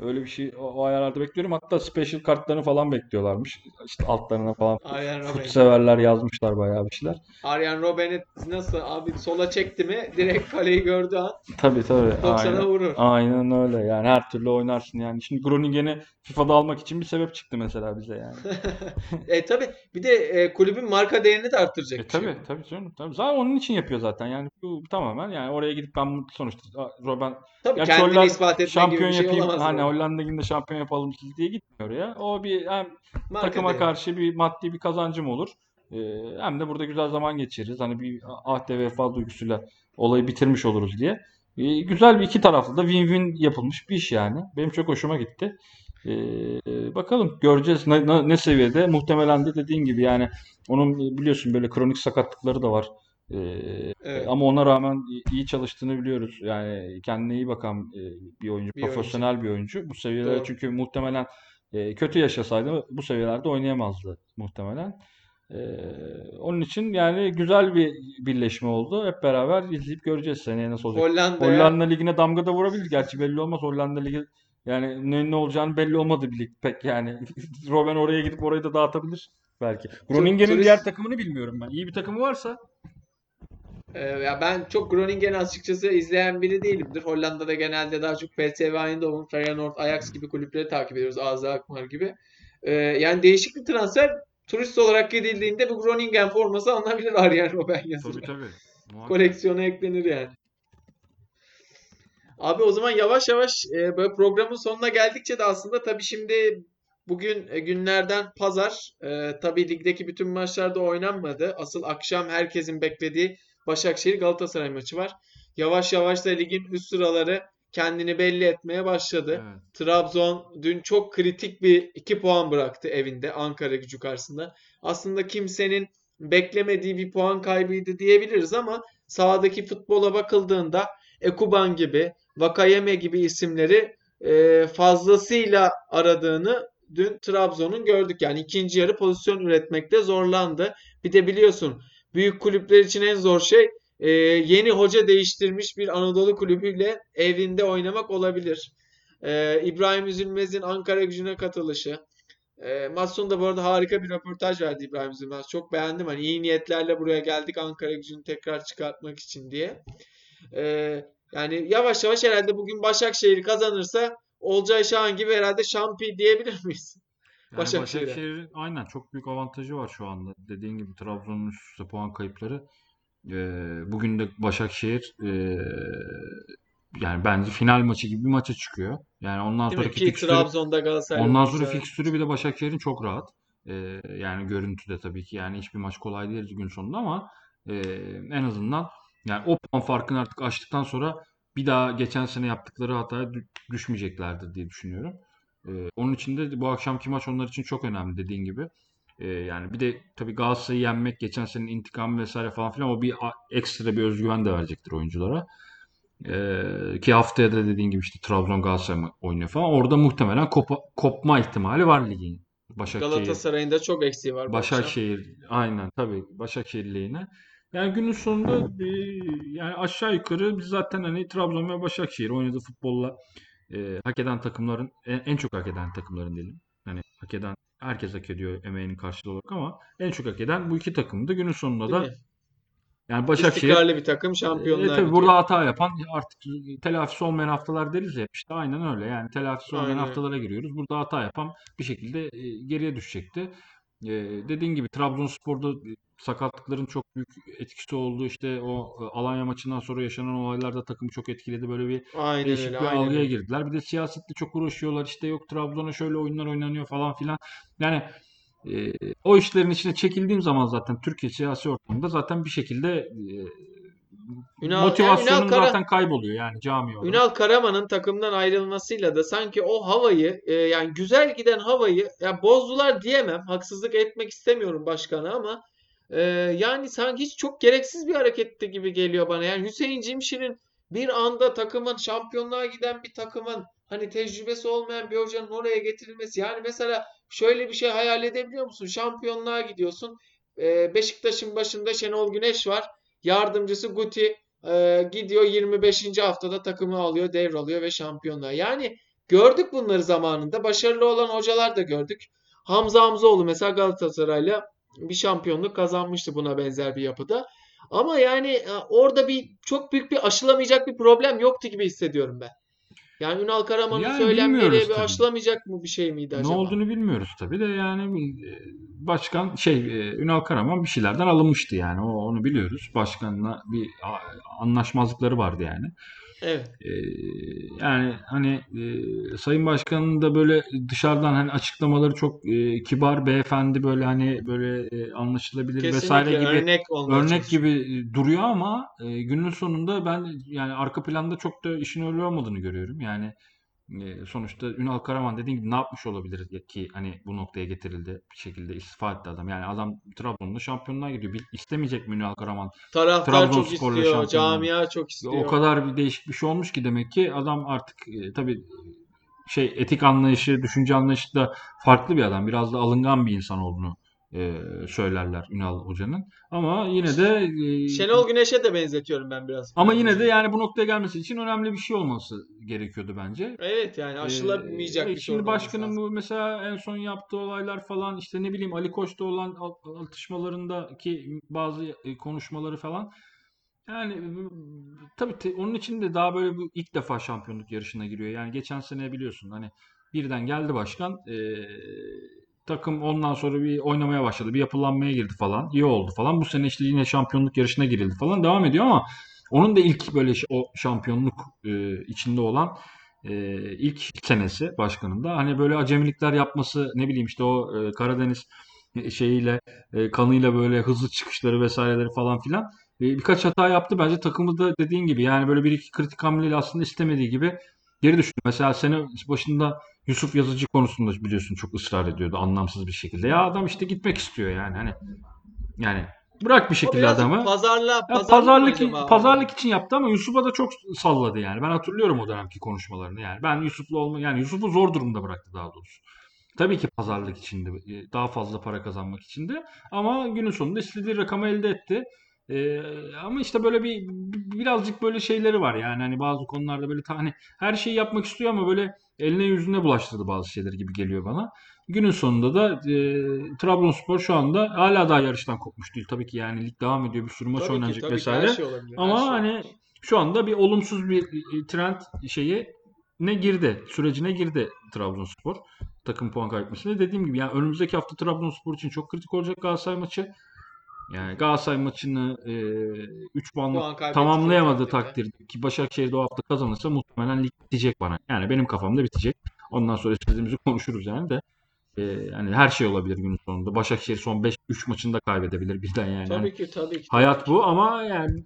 Öyle bir şey o, o ayarlarda bekliyorum. Hatta special kartlarını falan bekliyorlarmış. İşte altlarına falan fut Robben. severler yazmışlar bayağı bir şeyler. Arjen Robben'i nasıl abi sola çekti mi direkt kaleyi gördüğü an Tabii tabii. 90'a Aynen. vurur. Aynen öyle. Yani her türlü oynarsın yani. Şimdi Groningen'i FIFA'da almak için bir sebep çıktı mesela bize yani. *laughs* E tabi bir de e, kulübün marka değerini de arttıracak E bir şey tabii tabii canım. Tabii. Zaten onun için yapıyor zaten. Yani bu tamamen yani oraya gidip ben sonuçta Robben Tabii Gerçi kendini ispat etme gibi şampiyon bir şey yapayım olamaz. hani. Hollanda Ligi'nde şampiyon yapalım diye gitmiyor oraya. O bir hem Marka takıma değeri. karşı bir maddi bir kazancım olur. Ee, hem de burada güzel zaman geçiririz. Hani bir ahde vefa duygusuyla olayı bitirmiş oluruz diye. Ee, güzel bir iki taraflı da win-win yapılmış bir iş yani. Benim çok hoşuma gitti. Ee, bakalım göreceğiz ne, ne, ne seviyede. Muhtemelen de dediğin gibi yani onun biliyorsun böyle kronik sakatlıkları da var. Ee, Evet. ama ona rağmen iyi çalıştığını biliyoruz. Yani kendine iyi bakan e, bir oyuncu, Bir oyuncu. profesyonel bir oyuncu. Bu seviyelere Doğru. çünkü muhtemelen e, kötü yaşasaydı bu seviyelerde oynayamazdı muhtemelen. Ee, onun için yani güzel bir birleşme oldu. Hep beraber izleyip göreceğiz seneye nasıl olacak. Hollanda'ya Hollanda Ligi'ne damga da vurabilir. Gerçi belli olmaz. Hollanda Ligi yani ne, ne olacağını belli olmadı bir lig pek yani. *laughs* Robben oraya gidip orayı da dağıtabilir belki. Groningen'in diğer takımını bilmiyorum ben. İyi bir takımı varsa ya ben çok Groningen'i açıkçası izleyen biri değilimdir. Hollanda'da genelde daha çok PSV Eindhoven, Feyenoord, Ajax gibi kulüpleri takip ediyoruz. AZ Alkmaar gibi. E, yani değişik bir transfer. Turist olarak gidildiğinde bu Groningen forması alınabilir Arjen Robben yazılı. tabii. Koleksiyona eklenir yani. Abi o zaman yavaş yavaş e, böyle programın sonuna geldikçe de aslında tabii şimdi bugün e, günlerden pazar. E, tabii ligdeki bütün maçlarda oynanmadı. Asıl akşam herkesin beklediği Başakşehir Galatasaray maçı var. Yavaş yavaş da ligin üst sıraları kendini belli etmeye başladı. Evet. Trabzon dün çok kritik bir 2 puan bıraktı evinde Ankara Gücü karşısında. Aslında kimsenin beklemediği bir puan kaybıydı diyebiliriz ama sahadaki futbola bakıldığında Ekuban gibi, Vakayeme gibi isimleri e, fazlasıyla aradığını dün Trabzon'un gördük. Yani ikinci yarı pozisyon üretmekte zorlandı. Bir de biliyorsun büyük kulüpler için en zor şey e, yeni hoca değiştirmiş bir Anadolu kulübüyle evinde oynamak olabilir. E, İbrahim Üzülmez'in Ankara gücüne katılışı. E, maç sonunda bu arada harika bir röportaj verdi İbrahim Üzülmez. Çok beğendim. Hani iyi niyetlerle buraya geldik Ankara gücünü tekrar çıkartmak için diye. E, yani yavaş yavaş herhalde bugün Başakşehir kazanırsa Olcay Şahan gibi herhalde şampi diyebilir miyiz? Yani Başakşehir'e. Başakşehir'in aynen çok büyük avantajı var şu anda. Dediğin gibi Trabzon'un üst üste puan kayıpları. Ee, bugün de Başakşehir ee, yani bence final maçı gibi bir maça çıkıyor. Yani ondan Değil mi? sonraki Ki fikstürü Trabzon'da Galatasaray ondan sonra güzel. fikstürü bir de Başakşehir'in çok rahat. Ee, yani görüntüde tabii ki yani hiçbir maç kolay değil gün sonunda ama ee, en azından yani o puan farkını artık aştıktan sonra bir daha geçen sene yaptıkları hataya dü- düşmeyeceklerdir diye düşünüyorum. Ee, onun için de bu akşamki maç onlar için çok önemli dediğin gibi. Ee, yani bir de tabii Galatasaray'ı yenmek, geçen senenin intikamı vesaire falan filan o bir ekstra bir özgüven de verecektir oyunculara. Ee, ki haftaya da dediğin gibi işte Trabzon Galatasaray oynuyor falan. Orada muhtemelen kopa- kopma ihtimali var ligin. Başakşehir, Galatasaray'ın da çok eksiği var akşam. Başakşehir aynen tabii Başakşehir lehine. Yani günün sonunda bir, yani aşağı yukarı biz zaten hani Trabzon ve Başakşehir oynadığı futbolla e, hak eden takımların en, en çok hak eden takımların diyelim. Hani hak eden herkes hak ediyor emeğinin karşılığı olarak ama en çok hak eden bu iki takımdı. Günün sonunda Değil da mi? yani Başakşehir İstikrarlı bir takım e, şampiyonlar tabii Ligi. burada hata yapan artık telafisi olmayan haftalar deriz ya işte aynen öyle yani telafisi olmayan Aynen haftalara giriyoruz. Burada hata yapan bir şekilde e, geriye düşecekti. E, dediğin gibi Trabzonspor'da sakatlıkların çok büyük etkisi oldu. İşte o e, Alanya maçından sonra yaşanan olaylar da takımı çok etkiledi. Böyle bir Aynen değişik öyle, bir aynen algıya öyle. girdiler. Bir de siyasetle çok uğraşıyorlar. İşte yok Trabzon'a şöyle oyunlar oynanıyor falan filan. Yani e, o işlerin içine çekildiğim zaman zaten Türkiye siyasi ortamında zaten bir şekilde e, Ünal, yani Ünal motivasyonun Kara, zaten kayboluyor yani cami olarak. Ünal Karaman'ın takımdan ayrılmasıyla da sanki o havayı e, yani güzel giden havayı ya bozdular diyemem. Haksızlık etmek istemiyorum başkana ama e, yani sanki hiç çok gereksiz bir hareketti gibi geliyor bana. Yani Hüseyin Cimşir'in bir anda takımın şampiyonluğa giden bir takımın hani tecrübesi olmayan bir hocanın oraya getirilmesi. Yani mesela şöyle bir şey hayal edebiliyor musun? Şampiyonluğa gidiyorsun. E, Beşiktaş'ın başında Şenol Güneş var. Yardımcısı Guti e, gidiyor 25. haftada takımı alıyor, devralıyor ve şampiyonluğa. Yani gördük bunları zamanında. Başarılı olan hocalar da gördük. Hamza Hamzoğlu mesela Galatasaray'la bir şampiyonluk kazanmıştı buna benzer bir yapıda. Ama yani e, orada bir çok büyük bir aşılamayacak bir problem yoktu gibi hissediyorum ben. Yani Ünal Karaman'ın Yani söylemleri bir aşılamayacak mı bir şey miydi Ne acaba? olduğunu bilmiyoruz tabii de yani e, başkan şey e, Ünal Karaman bir şeylerden alınmıştı yani o onu biliyoruz. Başkanla bir anlaşmazlıkları vardı yani. Evet. E, yani hani e, Sayın Başkan'ın da böyle dışarıdan hani açıklamaları çok e, kibar beyefendi böyle hani böyle e, anlaşılabilir vesaire Kesinlikle gibi örnek örnek gibi duruyor ama e, günün sonunda ben yani arka planda çok da işin öyle olmadığını görüyorum. Yani sonuçta Ünal Karaman dediğim gibi ne yapmış olabilir ki hani bu noktaya getirildi bir şekilde istifa etti adam. Yani adam Trabzon'da şampiyonluğa gidiyor. Bir, istemeyecek mi Ünal Karaman Taraftar çok istiyor, camia çok O istiyor. kadar bir değişik bir şey olmuş ki demek ki adam artık e, tabii şey etik anlayışı, düşünce anlayışı da farklı bir adam. Biraz da alıngan bir insan olduğunu e, söylerler Ünal Hoca'nın. Ama yine de e, Şenol Güneş'e de benzetiyorum ben biraz. ama yine de yani bu noktaya gelmesi için önemli bir şey olması gerekiyordu bence. Evet yani aşılamayacak Ee, bir şimdi sorun olması başkanın bu mesela en son yaptığı olaylar falan işte ne bileyim Ali Koç'ta olan al- atışmalarındaki bazı e, konuşmaları falan yani e, tabii te- onun için de daha böyle bu ilk defa şampiyonluk yarışına giriyor. Yani geçen sene biliyorsun hani birden geldi başkan e, takım ondan sonra bir oynamaya başladı. Bir yapılanmaya girdi falan. İyi oldu falan. Bu sene işte yine şampiyonluk yarışına girildi falan. Devam ediyor ama onun da ilk böyle o şampiyonluk e, içinde olan e, ilk senesi başkanında. Hani böyle acemilikler yapması ne bileyim işte o e, Karadeniz şeyiyle kanıyla böyle hızlı çıkışları vesaireleri falan filan birkaç hata yaptı. Bence takımı da dediğin gibi yani böyle bir iki kritik hamleyle aslında istemediği gibi geri düştü. Mesela sene başında Yusuf Yazıcı konusunda biliyorsun çok ısrar ediyordu anlamsız bir şekilde. Ya adam işte gitmek istiyor yani hani yani bırak bir şekilde adamı. pazarla, pazarlık pazarlık acaba? pazarlık için yaptı ama Yusuf'a da çok salladı yani. Ben hatırlıyorum o dönemki konuşmalarını yani. Ben Yusuf'la olma yani Yusuf'u zor durumda bıraktı daha doğrusu. Tabii ki pazarlık içinde e, daha fazla para kazanmak içindi ama günün sonunda istediği rakamı elde etti. Ee, ama işte böyle bir bir- birazcık böyle şeyleri var yani hani bazı konularda böyle ta- hani her şeyi yapmak istiyor ama böyle eline yüzüne bulaştırdı bazı şeyleri gibi geliyor bana. Günün sonunda da e, Trabzonspor şu anda hala daha yarıştan kopmuş değil. Tabii ki yani lig devam ediyor bir sürü maç Tabii oynanacak ki vesaire. şey olabilir. Ama şey hani şu anda bir olumsuz bir e, trend şeyi ne girdi, sürecine girdi Trabzonspor takım puan kaybetmesine. Dediğim gibi yani önümüzdeki hafta Trabzonspor için çok kritik olacak Galatasaray maçı. Yani Galatasaray maçını e, 3 puanla tamamlayamadığı takdirde. ki Başakşehir de o hafta kazanırsa muhtemelen lig bitecek bana. Yani benim kafamda bitecek. Ondan sonra istediğimizi *laughs* konuşuruz yani de. E, yani her şey olabilir günün sonunda. Başakşehir son 5 3 maçında kaybedebilir birden yani. Tabii ki tabii ki. Hayat bu ama yani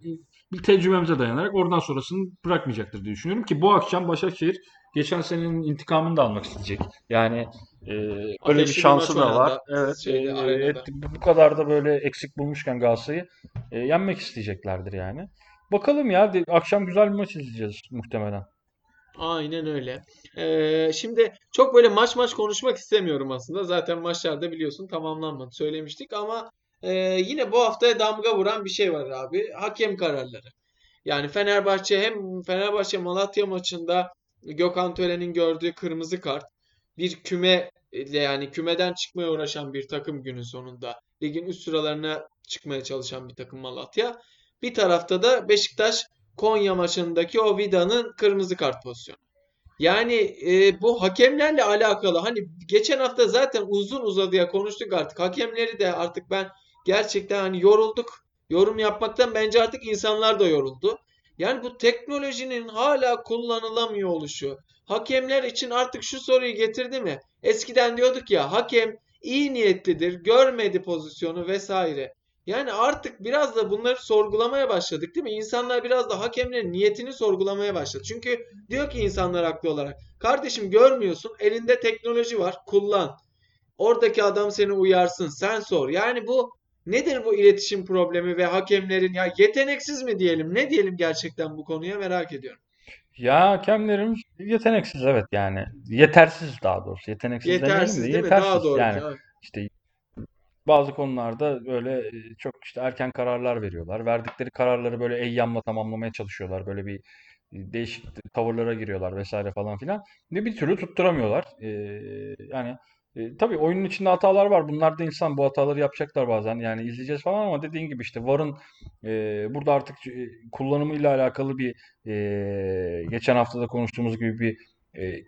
bir tecrübemize dayanarak oradan sonrasını bırakmayacaktır diye düşünüyorum ki bu akşam Başakşehir geçen senenin intikamını da almak isteyecek. Yani e, öyle bir şansı da var. Evet, şeyde, e, et- bu kadar da böyle eksik bulmuşken Galatasaray'ı e, yenmek isteyeceklerdir yani. Bakalım ya akşam güzel bir maç izleyeceğiz muhtemelen. Aynen öyle. Ee, şimdi çok böyle maç maç konuşmak istemiyorum aslında. Zaten maçlarda biliyorsun tamamlanmadı söylemiştik ama e, yine bu haftaya damga vuran bir şey var abi. Hakem kararları. Yani Fenerbahçe hem Fenerbahçe Malatya maçında Gökhan Tören'in gördüğü kırmızı kart bir küme yani kümeden çıkmaya uğraşan bir takım günün sonunda ligin üst sıralarına çıkmaya çalışan bir takım Malatya. Bir tarafta da Beşiktaş Konya maçındaki o Vida'nın kırmızı kart pozisyonu. Yani e, bu hakemlerle alakalı hani geçen hafta zaten uzun uzadıya konuştuk artık. Hakemleri de artık ben gerçekten hani yorulduk. Yorum yapmaktan bence artık insanlar da yoruldu. Yani bu teknolojinin hala kullanılamıyor oluşu. Hakemler için artık şu soruyu getirdi mi? Eskiden diyorduk ya hakem iyi niyetlidir, görmedi pozisyonu vesaire. Yani artık biraz da bunları sorgulamaya başladık değil mi? İnsanlar biraz da hakemlerin niyetini sorgulamaya başladı. Çünkü diyor ki insanlar haklı olarak. Kardeşim görmüyorsun, elinde teknoloji var, kullan. Oradaki adam seni uyarsın, sen sor. Yani bu nedir bu iletişim problemi ve hakemlerin ya yeteneksiz mi diyelim, ne diyelim gerçekten bu konuya merak ediyorum. Ya hakemlerimiz yeteneksiz evet yani. Yetersiz daha doğrusu. Yeteneksiz Yetersiz değil mi? yetersiz Daha doğru. yani. Evet. İşte bazı konularda böyle e, çok işte erken kararlar veriyorlar. Verdikleri kararları böyle eyyamla tamamlamaya çalışıyorlar. Böyle bir değişik tavırlara giriyorlar vesaire falan filan. Ve bir türlü tutturamıyorlar. E, yani e, tabii oyunun içinde hatalar var. Bunlar da insan bu hataları yapacaklar bazen. Yani izleyeceğiz falan ama dediğin gibi işte VAR'ın e, burada artık e, kullanımıyla alakalı bir e, geçen hafta da konuştuğumuz gibi bir e,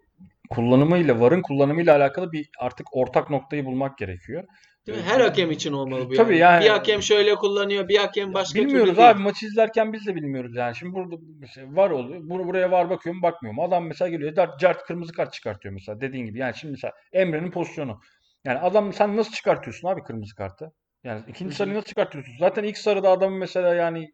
kullanımıyla VAR'ın kullanımıyla alakalı bir artık ortak noktayı bulmak gerekiyor. Değil mi? Her hakem için olmalı bu Tabii yani. yani- Bir hakem şöyle kullanıyor, bir hakem başka türlü Bilmiyoruz değil. abi maçı izlerken biz de bilmiyoruz yani. Şimdi burada mesela var oluyor. Bur buraya var bakıyorum bakmıyorum. Adam mesela geliyor dert, cart kırmızı kart çıkartıyor mesela dediğin gibi. Yani şimdi mesela Emre'nin pozisyonu. Yani adam sen nasıl çıkartıyorsun abi kırmızı kartı? Yani ikinci sarıyı nasıl çıkartıyorsun? Zaten ilk sarıda adamı mesela yani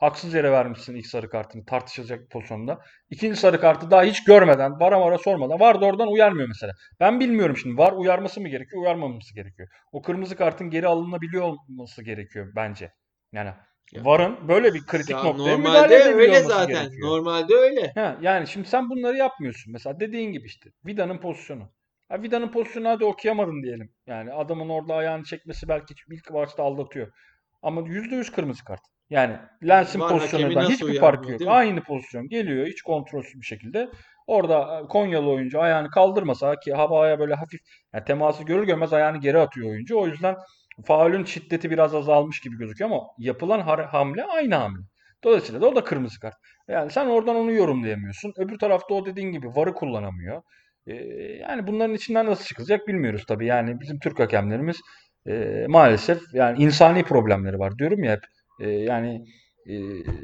haksız yere vermişsin ilk sarı kartını tartışılacak bir pozisyonda. İkinci sarı kartı daha hiç görmeden, vara vara sormadan var da oradan uyarmıyor mesela. Ben bilmiyorum şimdi var uyarması mı gerekiyor, uyarmaması gerekiyor. O kırmızı kartın geri alınabiliyor olması gerekiyor bence. Yani Ya- VAR'ın böyle bir kritik Ya noktaya müdahale edebiliyor öyle zaten. gerekiyor. Normalde öyle. Ha, yani şimdi sen bunları yapmıyorsun. Mesela dediğin gibi işte Vida'nın pozisyonu. Ha, Vida'nın pozisyonu hadi okuyamadın diyelim. Yani adamın orada ayağını çekmesi belki ilk başta aldatıyor. Ama %100 kırmızı kart. Yani Lens'in pozisyonundan hiçbir farkı yok. Aynı pozisyon geliyor hiç kontrolsüz bir şekilde. Orada e, Konyalı oyuncu ayağını kaldırmasa ki havaya böyle hafif yani teması görür görmez ayağını geri atıyor oyuncu. O yüzden faulün şiddeti biraz azalmış gibi gözüküyor ama yapılan hamle aynı hamle. Dolayısıyla da o da kırmızı kart. Yani sen oradan onu yorumlayamıyorsun. Öbür tarafta o dediğin gibi VAR'ı kullanamıyor. Ee, yani bunların içinden nasıl çıkılacak bilmiyoruz tabii. Yani bizim Türk hakemlerimiz e, maalesef yani insani problemleri var diyorum ya hep. E, yani e,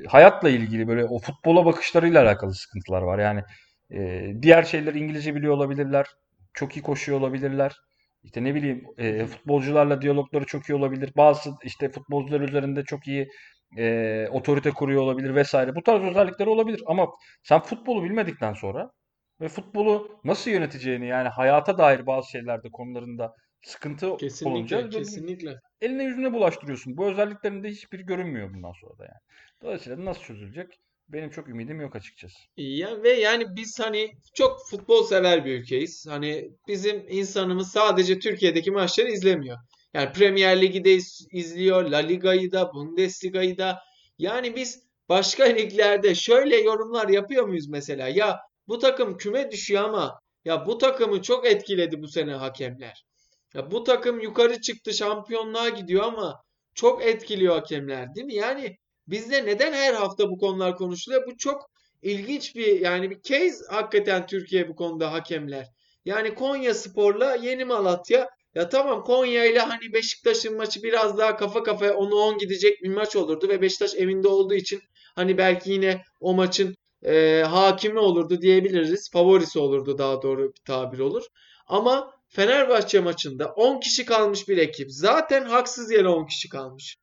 hayatla ilgili böyle o futbola bakışlarıyla alakalı sıkıntılar var. Yani e, diğer şeyleri İngilizce biliyor olabilirler. Çok iyi koşuyor olabilirler. İşte ne bileyim e, futbolcularla diyalogları çok iyi olabilir. Bazı işte futbolcular üzerinde çok iyi e, otorite kuruyor olabilir vesaire. Bu tarz özellikleri olabilir ama sen futbolu bilmedikten sonra ve futbolu nasıl yöneteceğini yani hayata dair bazı şeylerde konularında sıkıntı Kesinlikle, olunca kesinlikle. eline yüzüne bulaştırıyorsun. Bu özelliklerinde hiçbir görünmüyor bundan sonra da yani. Dolayısıyla nasıl çözülecek? Benim çok ümidim yok açıkçası. Ya ve yani biz hani çok futbol sever bir ülkeyiz. Hani bizim insanımız sadece Türkiye'deki maçları izlemiyor. Yani Premier Lig'i de iz- izliyor, La Liga'yı da, Bundesliga'yı da. Yani biz başka *laughs* liglerde şöyle yorumlar yapıyor muyuz mesela? Ya bu takım küme düşüyor ama ya bu takımı çok etkiledi bu sene hakemler. Ya bu takım yukarı çıktı, şampiyonluğa gidiyor ama çok etkiliyor hakemler, değil mi? Yani bizde neden her hafta bu konular konuşuluyor? Bu çok ilginç bir yani bir case hakikaten Türkiye bu konuda hakemler. Yani Konya Spor'la Yeni Malatya ya tamam Konya ile hani Beşiktaş'ın maçı biraz daha kafa kafaya 10-10 gidecek bir maç olurdu ve Beşiktaş evinde olduğu için hani belki yine o maçın e, hakimi olurdu diyebiliriz. Favorisi olurdu daha doğru bir tabir olur. Ama Fenerbahçe maçında 10 kişi kalmış bir ekip. Zaten haksız yere 10 kişi kalmış.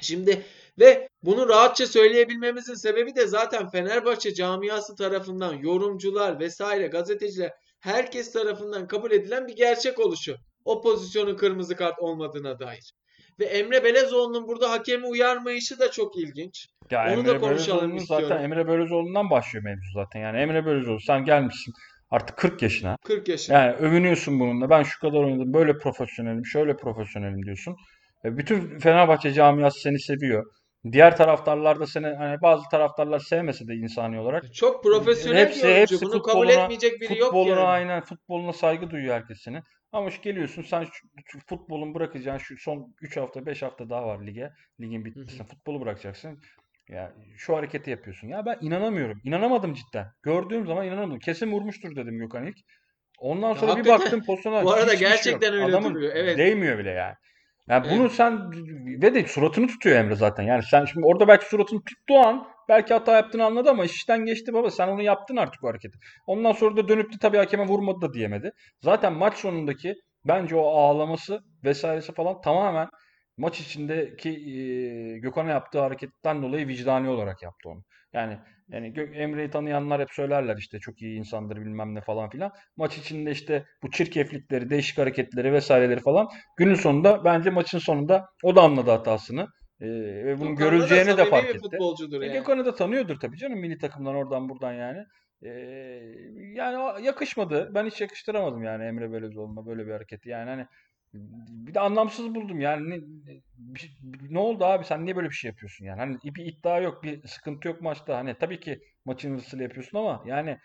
Şimdi ve bunu rahatça söyleyebilmemizin sebebi de zaten Fenerbahçe camiası tarafından yorumcular vesaire gazeteciler herkes tarafından kabul edilen bir gerçek oluşu. O pozisyonun kırmızı kart olmadığına dair. Ve Emre Belezoğlu'nun burada hakemi uyarmayışı da çok ilginç. Ya Onu da Emre konuşalım Belözoğlu'nun istiyorum. zaten Emre Belözoğlu'ndan başlıyor mevzu zaten. Yani Emre Belözoğlu sen gelmişsin artık 40 yaşına. 40 yaşında. Yani övünüyorsun bununla. Ben şu kadar oynadım, böyle profesyonelim, şöyle profesyonelim diyorsun. E, Bütün Fenerbahçe camiası seni seviyor. Diğer taraftarlar da seni hani bazı taraftarlar sevmese de insani olarak Çok profesyonel hepsi bir oyuncu. hepsi Bunu kabul etmeyecek biri yok futboluna yani. aynen futboluna saygı duyuyor herkes senin. Ama şu geliyorsun sen şu, şu futbolun bırakacağın şu son 3 hafta 5 hafta daha var lige. Ligin bitmesine futbolu bırakacaksın. Ya şu hareketi yapıyorsun. Ya ben inanamıyorum. İnanamadım cidden. Gördüğüm zaman inanamadım. Kesin vurmuştur dedim Gökhan ilk. Ondan sonra bir hakikaten. baktım pozisyona Bu arada şey gerçekten öyle Adamın duruyor, evet. değmiyor bile yani. Yani Evet. bunu sen ve de suratını tutuyor Emre zaten. Yani sen şimdi orada belki suratını tuttuğu an belki hata yaptığını anladı ama iş işten geçti baba. Sen onu yaptın artık o hareketi. Ondan sonra da dönüp de tabii hakeme vurmadı da diyemedi. Zaten maç sonundaki bence o ağlaması vesairesi falan tamamen maç içindeki e, Gökhan'a yaptığı hareketten dolayı vicdani olarak yaptı onu. Yani yani Emre'yi tanıyanlar hep söylerler işte çok iyi insandır bilmem ne falan filan. Maç içinde işte bu çirkeflikleri, değişik hareketleri vesaireleri falan günün sonunda bence maçın sonunda o da anladı hatasını. Ee, ve bunun Gökhan da görüleceğini de fark etti. E, yani. Gökhan'ı da tanıyordur tabii canım milli takımdan oradan buradan yani. Ee, yani yakışmadı. Ben hiç yakıştıramadım yani Emre Belözoğlu'na böyle bir hareketi. Yani hani bir de anlamsız buldum yani ne, bir- ne oldu abi sen niye böyle bir şey yapıyorsun yani hani bir iddia yok bir sıkıntı yok maçta hani tabii ki maçın hırsıyla yapıyorsun ama yani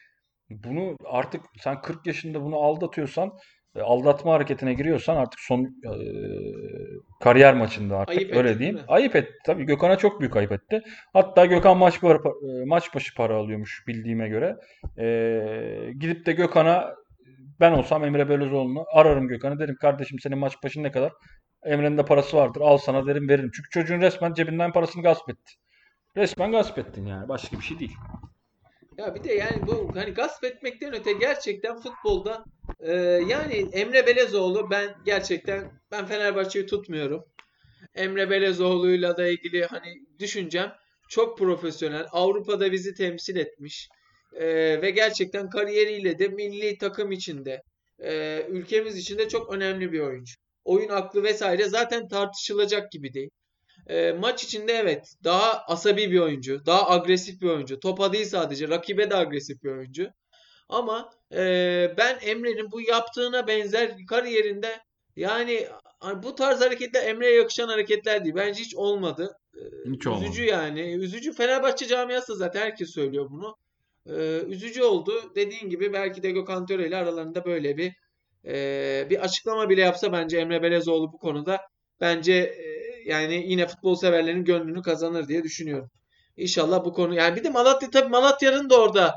bunu artık sen 40 yaşında bunu aldatıyorsan e, aldatma hareketine giriyorsan artık son e, kariyer maçında artık Ayıp öyle ettin, diyeyim. mi? Ayıp etti. Tabii Gökhan'a çok büyük ayıp etti. Hatta Gökhan maç başı, e, maç başı para alıyormuş bildiğime göre. E, gidip de Gökhan'a ben olsam Emre Belözoğlu'nu ararım Gökhan'ı derim kardeşim senin maç başın ne kadar? Emre'nin de parası vardır al sana derim veririm. Çünkü çocuğun resmen cebinden parasını gasp etti. Resmen gasp ettin yani başka bir şey değil. Ya bir de yani bu hani gasp etmekten öte gerçekten futbolda e, yani Emre Belezoğlu ben gerçekten ben Fenerbahçe'yi tutmuyorum. Emre Belezoğlu'yla da ilgili hani düşüncem çok profesyonel. Avrupa'da bizi temsil etmiş. E, ve gerçekten kariyeriyle de milli takım içinde e, ülkemiz için de çok önemli bir oyuncu. Oyun aklı vesaire zaten tartışılacak gibi değil. E, maç içinde evet daha asabi bir oyuncu, daha agresif bir oyuncu. Topa değil sadece rakibe de agresif bir oyuncu. Ama e, ben Emre'nin bu yaptığına benzer kariyerinde yani bu tarz hareketler Emre'ye yakışan hareketler değil. Bence hiç olmadı. E, Hiç olmadı. üzücü yani. Üzücü Fenerbahçe camiası zaten herkes söylüyor bunu. E, üzücü oldu. Dediğin gibi belki de Gökhan Töre ile aralarında böyle bir e, bir açıklama bile yapsa bence Emre Belezoğlu bu konuda bence e, yani yine futbol severlerin gönlünü kazanır diye düşünüyorum. İnşallah bu konu yani bir de Malatya tabii Malatya'nın da orada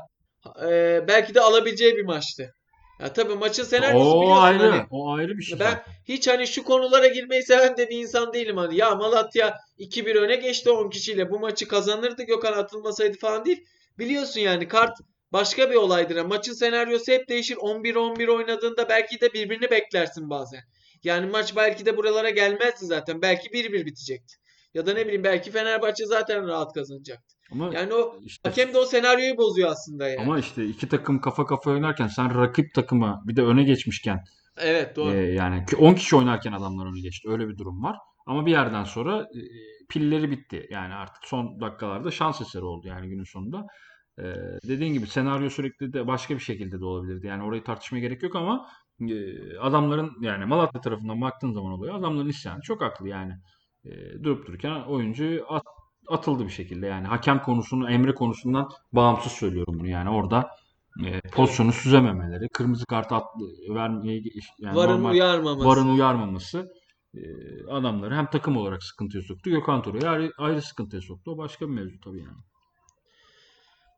e, belki de alabileceği bir maçtı. Ya tabii maçın senaryosu O biliyorsun ayrı. hani. O ayrı bir şey Ben hiç hani şu konulara girmeyi seven de bir insan değilim hani. Ya Malatya 2-1 öne geçti 10 kişiyle. Bu maçı kazanırdı Gökhan atılmasaydı falan değil. Biliyorsun yani kart başka bir olaydır. Maçın senaryosu hep değişir. 11-11 oynadığında belki de birbirini beklersin bazen. Yani maç belki de buralara gelmezdi zaten. Belki 1-1 bitecekti. Ya da ne bileyim belki Fenerbahçe zaten rahat kazanacaktı. Ama Yani o işte hakem de o senaryoyu bozuyor aslında yani. ama işte iki takım kafa kafa oynarken sen rakip takıma bir de öne geçmişken Evet doğru. e, yani ki 10 kişi oynarken adamlar öne geçti. Öyle bir durum var. Ama bir yerden sonra e, pilleri bitti. Yani artık son dakikalarda şans eseri oldu yani günün sonunda. E, dediğin gibi senaryo sürekli de başka bir şekilde de olabilirdi. Yani orayı tartışmaya gerek yok ama e, adamların yani Malatya tarafından baktığın zaman oluyor. Adamların isyanı çok haklı yani. E, durup dururken oyuncu at- atıldı bir şekilde. Yani hakem konusunu, Emre konusundan bağımsız söylüyorum bunu. Yani orada e, pozisyonu süzememeleri, kırmızı kart at, vermeye yani Varın normal uyarmaması. varın uyarmaması adamları hem takım olarak sıkıntıya soktu. Gökhan Torre'yi ayrı, ayrı sıkıntıya soktu. O başka bir mevzu tabii yani.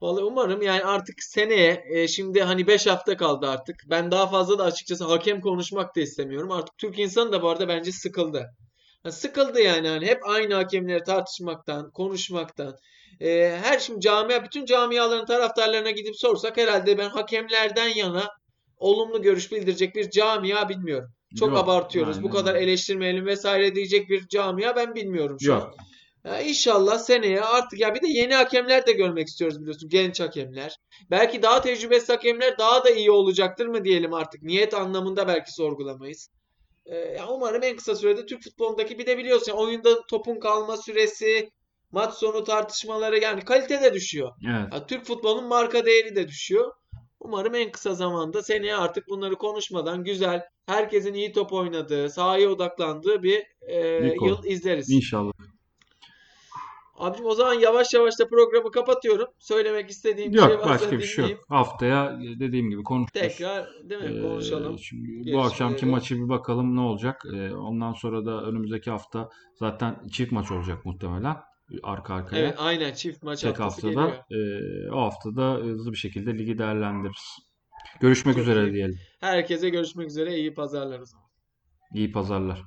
Vallahi umarım yani artık seneye e, şimdi hani 5 hafta kaldı artık. Ben daha fazla da açıkçası hakem konuşmak da istemiyorum. Artık Türk insanı da bu arada bence sıkıldı. Ha, sıkıldı yani hani hep aynı hakemleri tartışmaktan, konuşmaktan. E, her şimdi camia bütün camiaların taraftarlarına gidip sorsak herhalde ben hakemlerden yana olumlu görüş bildirecek bir camia bilmiyorum. Çok Yok, abartıyoruz. Bu aynen kadar öyle. eleştirmeyelim vesaire diyecek bir camia ben bilmiyorum şu an. Yok. Ya inşallah seneye artık ya bir de yeni hakemler de görmek istiyoruz biliyorsun. Genç hakemler. Belki daha tecrübesiz hakemler daha da iyi olacaktır mı diyelim artık. Niyet anlamında belki sorgulamayız. Ee, umarım en kısa sürede Türk futbolundaki bir de biliyorsun ya, oyunda topun kalma süresi, maç sonu tartışmaları yani kalite de düşüyor. Evet. Ya Türk futbolunun marka değeri de düşüyor. Umarım en kısa zamanda seneye artık bunları konuşmadan güzel, herkesin iyi top oynadığı, sahaya odaklandığı bir e, Bir kol. yıl izleriz. İnşallah. Abicim o zaman yavaş yavaş da programı kapatıyorum. Söylemek istediğim bir şey Yok varsa başka bir şey yok. Haftaya e, dediğim gibi konuşuruz. Tekrar değil mi? Ee, Konuşalım. şimdi bu akşamki maçı bir bakalım ne olacak. Ee, ondan sonra da önümüzdeki hafta zaten çift maç olacak muhtemelen. Arka arkaya. Evet aynen çift maç Tek haftası haftada. geliyor. Ee, o haftada hızlı bir şekilde ligi değerlendiririz. Görüşmek Çok üzere iyi. diyelim. Herkese görüşmek üzere. iyi pazarlar o zaman. İyi pazarlar.